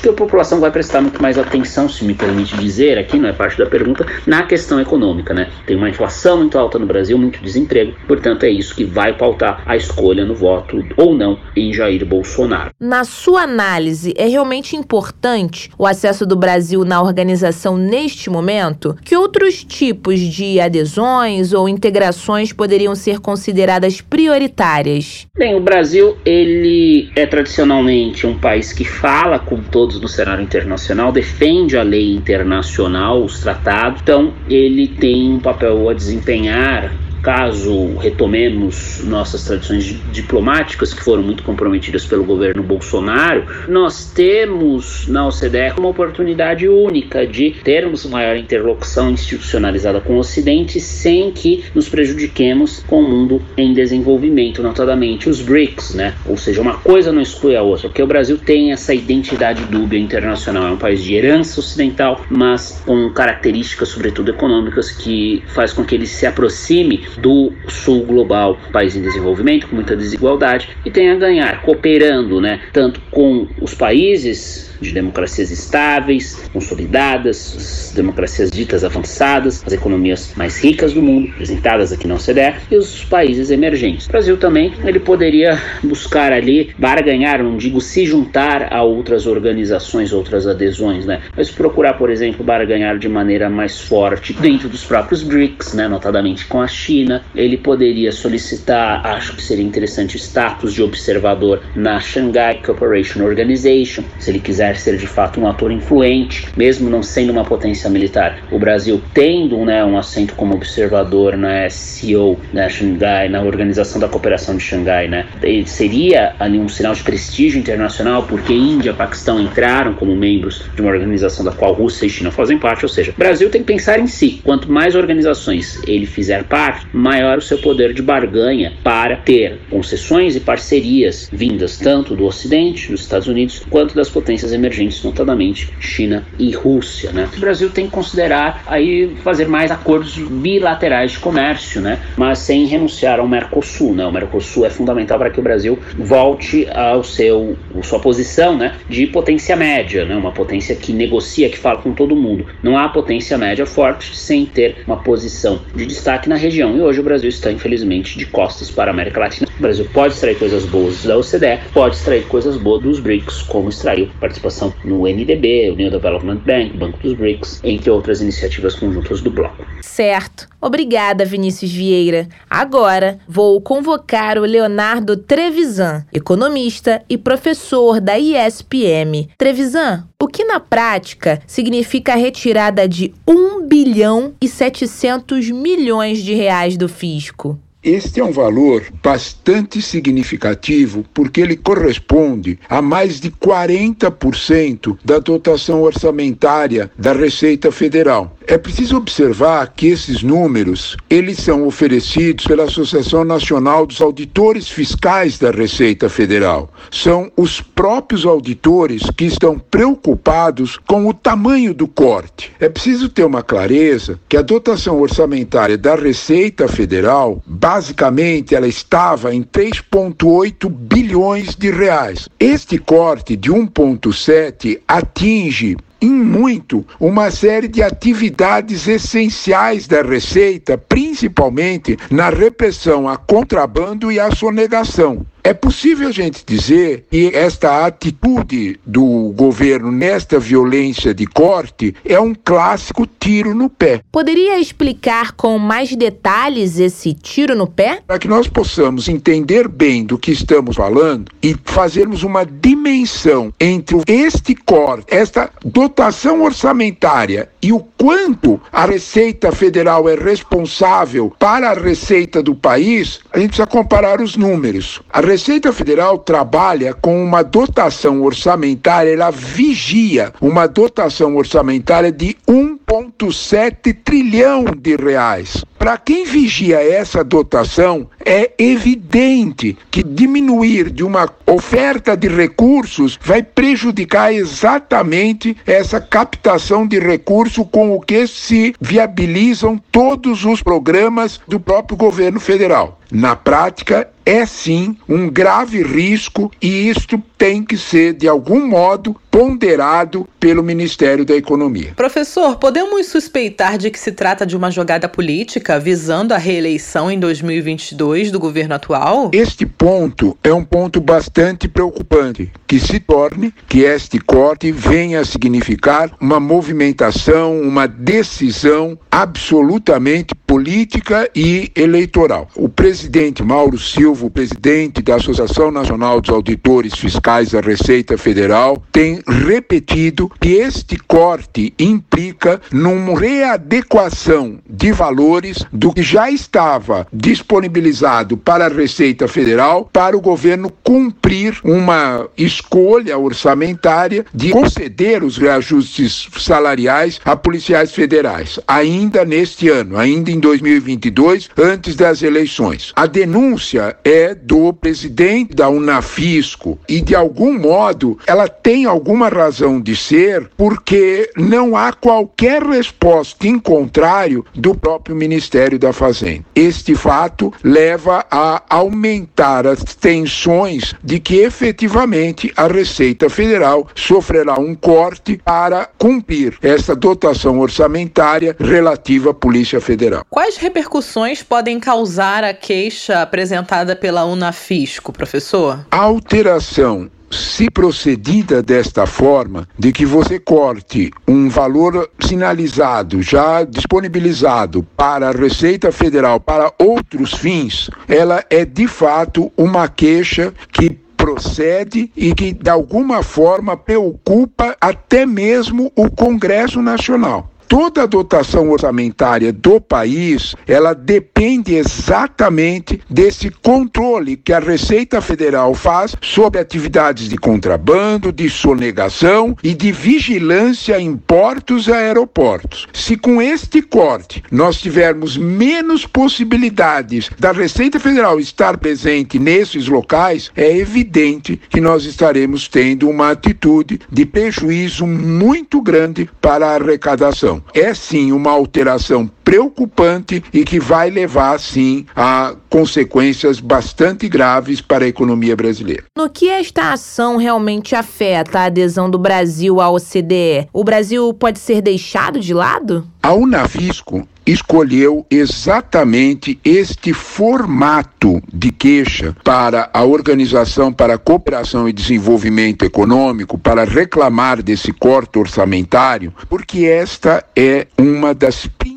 que a população vai prestar muito mais atenção, se me permite dizer, aqui não é parte da pergunta, na questão econômica, né? Tem uma inflação muito alta no Brasil, muito desemprego, portanto é isso que vai pautar a escolha no voto ou não em Jair Bolsonaro. Na sua análise, é realmente importante o acesso do Brasil na organização neste momento? Que outros tipos de adesões ou integrações poderiam ser consideradas prioritárias? Bem, o Brasil ele é tradicionalmente um país que fala com todos no cenário internacional, defende a lei internacional, os tratados, então ele tem um papel a desempenhar caso retomemos nossas tradições diplomáticas, que foram muito comprometidas pelo governo Bolsonaro, nós temos na OCDE uma oportunidade única de termos maior interlocução institucionalizada com o Ocidente sem que nos prejudiquemos com o mundo em desenvolvimento, notadamente os BRICS, né? Ou seja, uma coisa não exclui a outra, porque o Brasil tem essa identidade dúbia internacional, é um país de herança ocidental, mas com características, sobretudo econômicas, que faz com que ele se aproxime do sul global, país em desenvolvimento, com muita desigualdade, e tem a ganhar cooperando, né, tanto com os países de democracias estáveis, consolidadas, as democracias ditas avançadas, as economias mais ricas do mundo, representadas aqui na OCDE, e os países emergentes. O Brasil também ele poderia buscar ali barganhar, não digo se juntar a outras organizações, outras adesões, né? Mas procurar, por exemplo, barganhar de maneira mais forte dentro dos próprios BRICS, né? Notadamente com a China. Ele poderia solicitar, acho que seria interessante, status de observador na Shanghai Cooperation Organization, se ele quiser ser de fato um ator influente, mesmo não sendo uma potência militar. O Brasil tendo né, um assento como observador na SCO, na Xangai, na Organização da Cooperação de Xangai, né, seria ali um sinal de prestígio internacional, porque Índia e Paquistão entraram como membros de uma organização da qual Rússia e China fazem parte, ou seja, o Brasil tem que pensar em si. Quanto mais organizações ele fizer parte, maior o seu poder de barganha para ter concessões e parcerias vindas tanto do Ocidente, dos Estados Unidos, quanto das potências emergentes, notadamente China e Rússia. Né? O Brasil tem que considerar aí fazer mais acordos bilaterais de comércio, né? mas sem renunciar ao Mercosul. Né? O Mercosul é fundamental para que o Brasil volte ao seu sua posição né, de potência média, né? uma potência que negocia, que fala com todo mundo. Não há potência média forte sem ter uma posição de destaque na região. E hoje o Brasil está, infelizmente, de costas para a América Latina. O Brasil pode extrair coisas boas da OCDE, pode extrair coisas boas dos BRICS, como extraiu participação participação no NDB, Union Development Bank, Banco dos BRICS, entre outras iniciativas conjuntas do bloco. Certo. Obrigada, Vinícius Vieira. Agora vou convocar o Leonardo Trevisan, economista e professor da ISPM. Trevisan, o que na prática significa a retirada de 1 bilhão e 700 milhões de reais do fisco? Este é um valor bastante significativo porque ele corresponde a mais de 40% da dotação orçamentária da Receita Federal. É preciso observar que esses números, eles são oferecidos pela Associação Nacional dos Auditores Fiscais da Receita Federal. São os próprios auditores que estão preocupados com o tamanho do corte. É preciso ter uma clareza que a dotação orçamentária da Receita Federal basicamente ela estava em 3,8 bilhões de reais. Este corte de 1,7 atinge em muito uma série de atividades essenciais da Receita, principalmente na repressão a contrabando e à sonegação. É possível a gente dizer que esta atitude do governo nesta violência de corte é um clássico tiro no pé. Poderia explicar com mais detalhes esse tiro no pé? Para que nós possamos entender bem do que estamos falando e fazermos uma dimensão entre este corte, esta dotação orçamentária e o quanto a Receita Federal é responsável para a receita do país, a gente precisa comparar os números. A Receita Federal trabalha com uma dotação orçamentária, ela vigia uma dotação orçamentária de 1,7 trilhão de reais. Para quem vigia essa dotação, é evidente que diminuir de uma oferta de recursos vai prejudicar exatamente essa captação de recurso com o que se viabilizam todos os programas do próprio governo federal. Na prática, é sim um grave risco e isto tem que ser, de algum modo, ponderado pelo Ministério da Economia. Professor, podemos suspeitar de que se trata de uma jogada política visando a reeleição em 2022 do governo atual? Este ponto é um ponto bastante preocupante, que se torne que este corte venha a significar uma movimentação, uma decisão absolutamente política e eleitoral. O presidente Mauro Silva, presidente da Associação Nacional dos Auditores Fiscais da Receita Federal, tem repetido que este corte implica numa readequação de valores do que já estava disponibilizado para a Receita Federal para o governo cumprir uma escolha orçamentária de conceder os reajustes salariais a policiais federais, ainda neste ano, ainda em 2022, antes das eleições. A denúncia é do presidente da Unafisco e, de algum modo, ela tem alguma razão de ser, porque não há qualquer resposta em contrário do próprio Ministério da Fazenda. Este fato leva a aumentar as tensões de que efetivamente a Receita Federal sofrerá um corte para cumprir essa dotação orçamentária relativa à Polícia Federal. Quais repercussões podem causar a queixa apresentada pela Unafisco, professor? A alteração se procedida desta forma, de que você corte um valor sinalizado, já disponibilizado para a Receita Federal para outros fins, ela é de fato uma queixa que procede e que de alguma forma preocupa até mesmo o Congresso Nacional toda a dotação orçamentária do país, ela depende exatamente desse controle que a Receita Federal faz sobre atividades de contrabando, de sonegação e de vigilância em portos e aeroportos. Se com este corte nós tivermos menos possibilidades da Receita Federal estar presente nesses locais, é evidente que nós estaremos tendo uma atitude de prejuízo muito grande para a arrecadação é sim uma alteração preocupante e que vai levar sim a consequências bastante graves para a economia brasileira. No que esta ação realmente afeta a adesão do Brasil à OCDE? O Brasil pode ser deixado de lado? A Unavisco escolheu exatamente este formato de queixa para a Organização para a Cooperação e Desenvolvimento Econômico para reclamar desse corte orçamentário, porque esta é uma das principais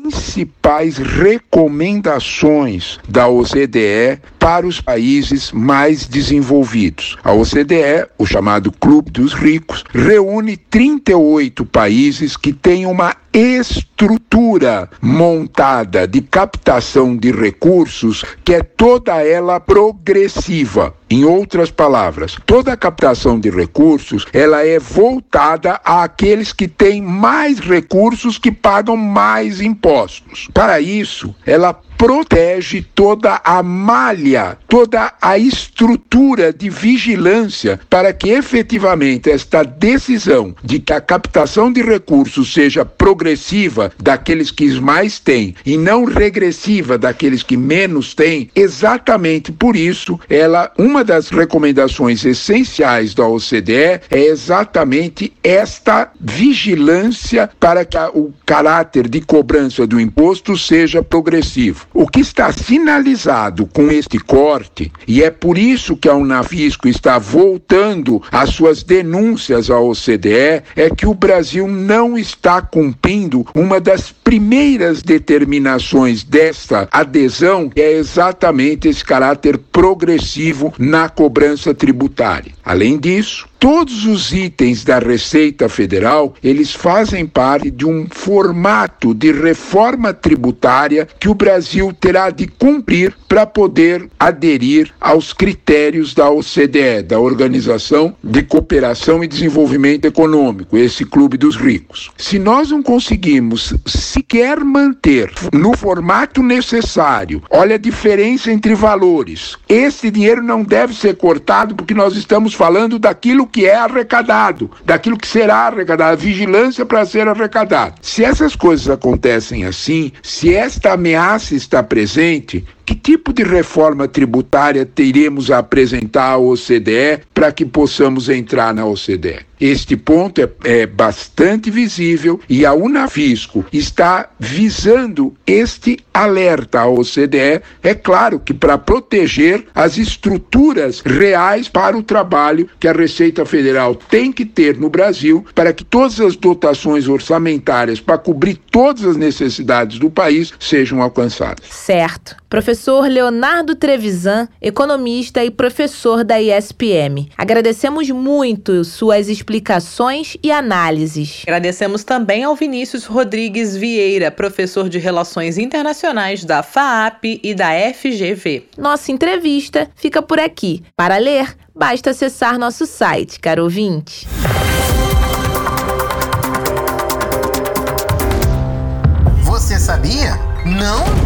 recomendações da OCDE para os países mais desenvolvidos. A OCDE, o chamado Clube dos Ricos, reúne 38 países que têm uma estrutura montada de captação de recursos que é toda ela progressiva. Em outras palavras, toda a captação de recursos, ela é voltada àqueles que têm mais recursos que pagam mais impostos. Para isso, ela protege toda a malha, toda a estrutura de vigilância para que efetivamente esta decisão de que a captação de recursos seja progressiva daqueles que mais têm e não regressiva daqueles que menos têm, exatamente por isso ela uma das recomendações essenciais da OCDE é exatamente esta vigilância para que o caráter de cobrança do imposto seja progressivo. O que está sinalizado com este corte, e é por isso que a Unavisco está voltando às suas denúncias à OCDE, é que o Brasil não está cumprindo uma das primeiras determinações desta adesão, que é exatamente esse caráter progressivo na cobrança tributária. Além disso, Todos os itens da Receita Federal, eles fazem parte de um formato de reforma tributária que o Brasil terá de cumprir para poder aderir aos critérios da OCDE, da Organização de Cooperação e Desenvolvimento Econômico, esse clube dos ricos. Se nós não conseguimos sequer manter no formato necessário, olha a diferença entre valores. Esse dinheiro não deve ser cortado porque nós estamos falando daquilo que é arrecadado, daquilo que será arrecadado, a vigilância para ser arrecadado. Se essas coisas acontecem assim, se esta ameaça está presente, que tipo de reforma tributária teremos a apresentar à OCDE para que possamos entrar na OCDE? Este ponto é, é, bastante visível e a Unavisco está visando este alerta à OCDE, é claro que para proteger as estruturas reais para o trabalho que a Receita Federal tem que ter no Brasil para que todas as dotações orçamentárias para cobrir todas as necessidades do país sejam alcançadas. Certo. Professor Leonardo Trevisan, economista e professor da ISPM. Agradecemos muito suas explicações e análises. Agradecemos também ao Vinícius Rodrigues Vieira, professor de Relações Internacionais da FAAP e da FGV. Nossa entrevista fica por aqui. Para ler, basta acessar nosso site, caro ouvinte. Você sabia? Não?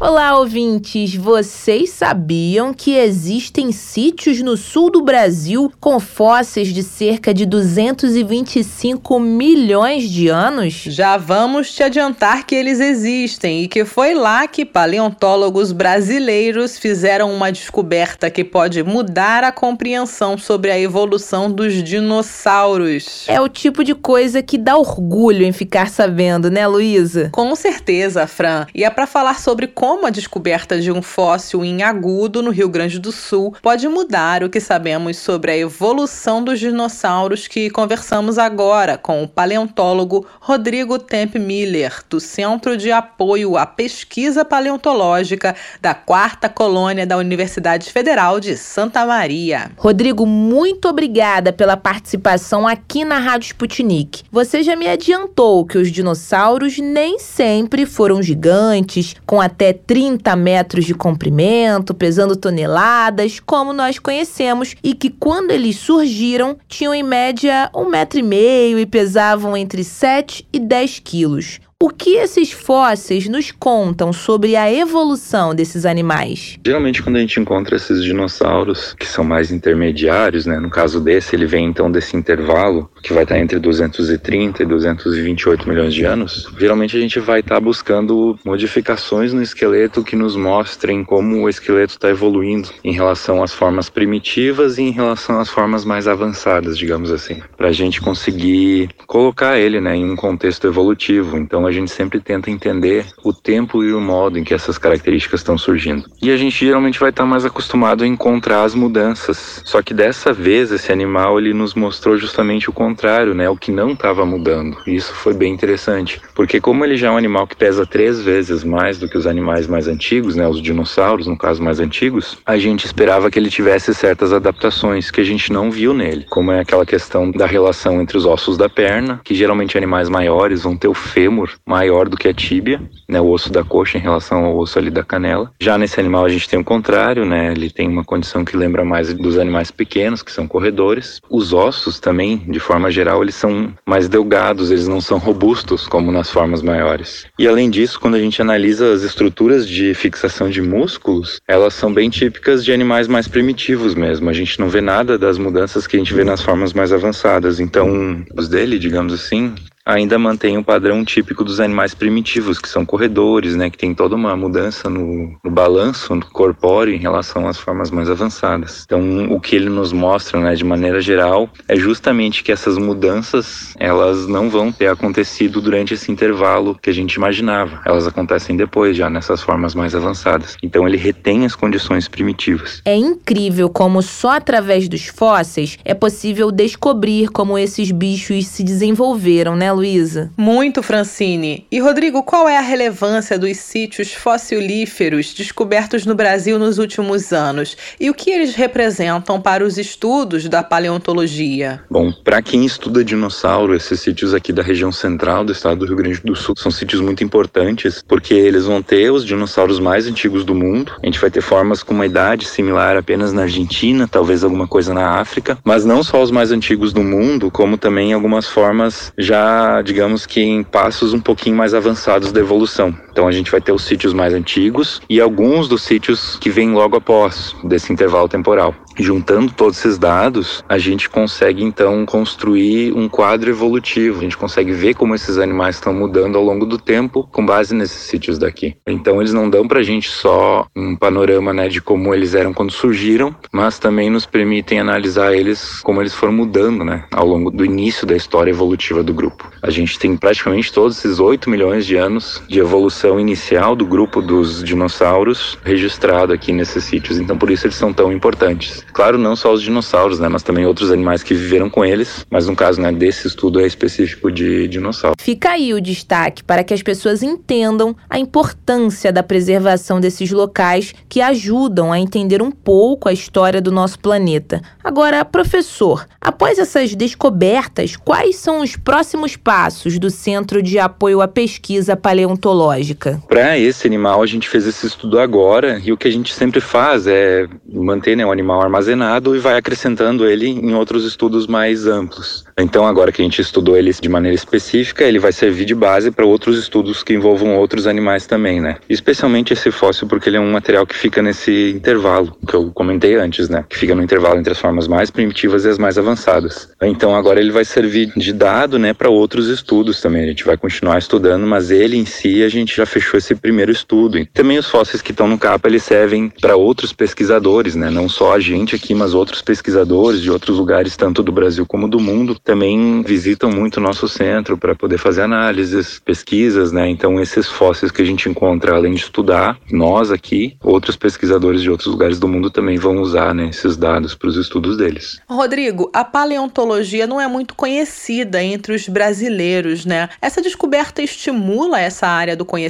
Olá, ouvintes! Vocês sabiam que existem sítios no sul do Brasil com fósseis de cerca de 225 milhões de anos? Já vamos te adiantar que eles existem e que foi lá que paleontólogos brasileiros fizeram uma descoberta que pode mudar a compreensão sobre a evolução dos dinossauros. É o tipo de coisa que dá orgulho em ficar sabendo, né, Luísa? Com certeza, Fran. E é para falar sobre como como a descoberta de um fóssil em agudo no Rio Grande do Sul pode mudar o que sabemos sobre a evolução dos dinossauros que conversamos agora com o paleontólogo Rodrigo Temp Miller, do Centro de Apoio à Pesquisa Paleontológica da Quarta Colônia da Universidade Federal de Santa Maria. Rodrigo, muito obrigada pela participação aqui na Rádio Sputnik. Você já me adiantou que os dinossauros nem sempre foram gigantes, com até 30 metros de comprimento, pesando toneladas, como nós conhecemos, e que quando eles surgiram tinham em média um metro e meio e pesavam entre 7 e 10 quilos. O que esses fósseis nos contam sobre a evolução desses animais? Geralmente, quando a gente encontra esses dinossauros que são mais intermediários, né? No caso desse, ele vem então desse intervalo que vai estar entre 230 e 228 milhões de anos. Geralmente a gente vai estar buscando modificações no esqueleto que nos mostrem como o esqueleto está evoluindo em relação às formas primitivas e em relação às formas mais avançadas, digamos assim, para a gente conseguir colocar ele, né, em um contexto evolutivo. Então a gente sempre tenta entender o tempo e o modo em que essas características estão surgindo. E a gente geralmente vai estar mais acostumado a encontrar as mudanças. Só que dessa vez esse animal ele nos mostrou justamente o contrário, né, o que não estava mudando. Isso foi bem interessante, porque como ele já é um animal que pesa três vezes mais do que os animais mais antigos, né, os dinossauros, no caso mais antigos, a gente esperava que ele tivesse certas adaptações que a gente não viu nele, como é aquela questão da relação entre os ossos da perna, que geralmente animais maiores vão ter o fêmur maior do que a tíbia, né, o osso da coxa em relação ao osso ali da canela. Já nesse animal a gente tem o contrário, né, ele tem uma condição que lembra mais dos animais pequenos, que são corredores. Os ossos também, de forma geral, eles são mais delgados, eles não são robustos como nas formas maiores. E além disso, quando a gente analisa as estruturas de fixação de músculos, elas são bem típicas de animais mais primitivos mesmo. A gente não vê nada das mudanças que a gente vê nas formas mais avançadas. Então, os dele, digamos assim, ainda mantém o padrão típico dos animais primitivos, que são corredores, né, que tem toda uma mudança no, no balanço no corpóreo em relação às formas mais avançadas. Então, o que ele nos mostra, né, de maneira geral, é justamente que essas mudanças, elas não vão ter acontecido durante esse intervalo que a gente imaginava. Elas acontecem depois, já nessas formas mais avançadas. Então, ele retém as condições primitivas. É incrível como só através dos fósseis é possível descobrir como esses bichos se desenvolveram, né, Luísa? Muito, Francine. E Rodrigo, qual é a relevância dos sítios fossilíferos descobertos no Brasil nos últimos anos e o que eles representam para os estudos da paleontologia? Bom, para quem estuda dinossauro, esses sítios aqui da região central do estado do Rio Grande do Sul são sítios muito importantes porque eles vão ter os dinossauros mais antigos do mundo. A gente vai ter formas com uma idade similar apenas na Argentina, talvez alguma coisa na África, mas não só os mais antigos do mundo, como também algumas formas já, digamos que em passos um pouquinho mais avançados da evolução. Então a gente vai ter os sítios mais antigos e alguns dos sítios que vêm logo após desse intervalo temporal. Juntando todos esses dados, a gente consegue então construir um quadro evolutivo. A gente consegue ver como esses animais estão mudando ao longo do tempo com base nesses sítios daqui. Então eles não dão para a gente só um panorama né, de como eles eram quando surgiram, mas também nos permitem analisar eles como eles foram mudando né, ao longo do início da história evolutiva do grupo. A gente tem praticamente todos esses 8 milhões de anos de evolução inicial do grupo dos dinossauros registrado aqui nesses sítios. Então por isso eles são tão importantes. Claro, não só os dinossauros, né, mas também outros animais que viveram com eles, mas no caso né, desse estudo é específico de dinossauro. Fica aí o destaque para que as pessoas entendam a importância da preservação desses locais que ajudam a entender um pouco a história do nosso planeta. Agora, professor, após essas descobertas, quais são os próximos passos do Centro de Apoio à Pesquisa Paleontológica? Para esse animal, a gente fez esse estudo agora e o que a gente sempre faz é manter né, o animal armazenado e vai acrescentando ele em outros estudos mais amplos. Então, agora que a gente estudou ele de maneira específica, ele vai servir de base para outros estudos que envolvam outros animais também, né? Especialmente esse fóssil, porque ele é um material que fica nesse intervalo que eu comentei antes, né? Que fica no intervalo entre as formas mais primitivas e as mais avançadas. Então, agora ele vai servir de dado, né, para outros estudos também. A gente vai continuar estudando, mas ele em si a gente já fechou esse primeiro estudo. E também os fósseis que estão no capa, eles servem para outros pesquisadores, né? Não só a gente aqui, mas outros pesquisadores de outros lugares, tanto do Brasil como do mundo, também visitam muito o nosso centro para poder fazer análises, pesquisas, né? Então, esses fósseis que a gente encontra, além de estudar, nós aqui, outros pesquisadores de outros lugares do mundo também vão usar né, esses dados para os estudos deles. Rodrigo, a paleontologia não é muito conhecida entre os brasileiros, né? Essa descoberta estimula essa área do conhecimento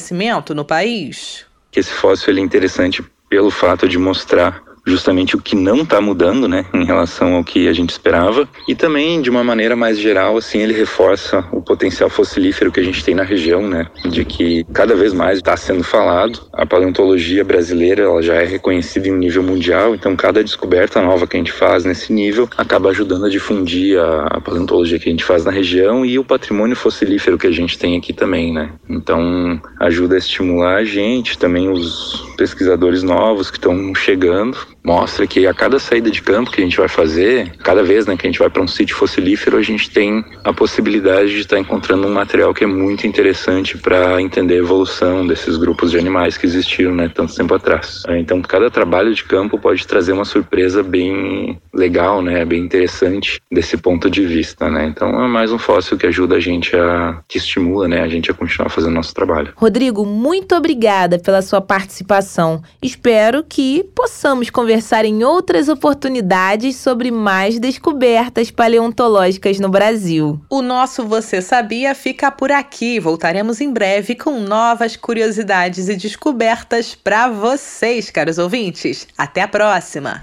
no país? Esse fóssil é interessante pelo fato de mostrar justamente o que não está mudando, né, em relação ao que a gente esperava. E também, de uma maneira mais geral, assim, ele reforça o potencial fossilífero que a gente tem na região, né, de que cada vez mais está sendo falado. A paleontologia brasileira, ela já é reconhecida em nível mundial, então cada descoberta nova que a gente faz nesse nível acaba ajudando a difundir a, paleontologia que a gente faz na região e o patrimônio fossilífero que a gente tem aqui também, né. Então, ajuda a estimular a gente, também os pesquisadores novos que estão chegando mostra que a cada saída de campo que a gente vai fazer, cada vez né, que a gente vai para um sítio fossilífero, a gente tem a possibilidade de estar tá encontrando um material que é muito interessante para entender a evolução desses grupos de animais que existiram né, tanto tempo atrás. Então, cada trabalho de campo pode trazer uma surpresa bem legal, né, bem interessante desse ponto de vista. Né? Então, é mais um fóssil que ajuda a gente a, que estimula né, a gente a continuar fazendo nosso trabalho. Rodrigo, muito obrigada pela sua participação. Espero que possamos conversar conversar em outras oportunidades sobre mais descobertas paleontológicas no Brasil. O nosso Você Sabia fica por aqui. Voltaremos em breve com novas curiosidades e descobertas para vocês, caros ouvintes. Até a próxima!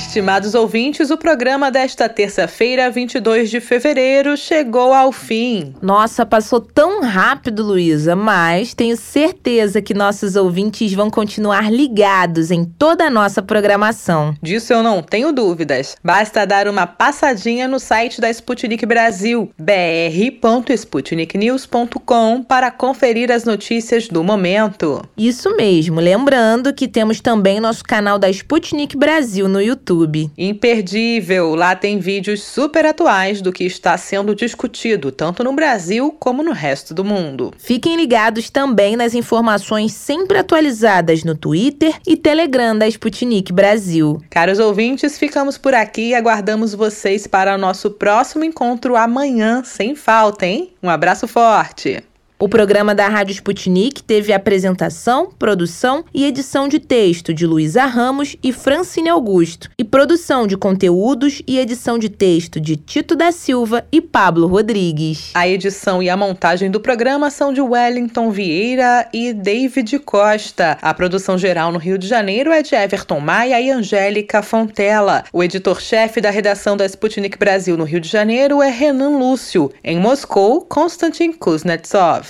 Estimados ouvintes, o programa desta terça-feira, 22 de fevereiro, chegou ao fim. Nossa, passou tão rápido, Luísa, mas tenho certeza que nossos ouvintes vão continuar ligados em toda a nossa programação. Disso eu não tenho dúvidas. Basta dar uma passadinha no site da Sputnik Brasil, br.sputniknews.com, para conferir as notícias do momento. Isso mesmo, lembrando que temos também nosso canal da Sputnik Brasil no YouTube. Imperdível! Lá tem vídeos super atuais do que está sendo discutido, tanto no Brasil como no resto do mundo. Fiquem ligados também nas informações sempre atualizadas no Twitter e Telegram da Sputnik Brasil. Caros ouvintes, ficamos por aqui e aguardamos vocês para o nosso próximo encontro amanhã, sem falta, hein? Um abraço forte! O programa da Rádio Sputnik teve apresentação, produção e edição de texto de Luísa Ramos e Francine Augusto, e produção de conteúdos e edição de texto de Tito da Silva e Pablo Rodrigues. A edição e a montagem do programa são de Wellington Vieira e David Costa. A produção geral no Rio de Janeiro é de Everton Maia e Angélica Fontela. O editor-chefe da redação da Sputnik Brasil no Rio de Janeiro é Renan Lúcio. Em Moscou, Konstantin Kuznetsov.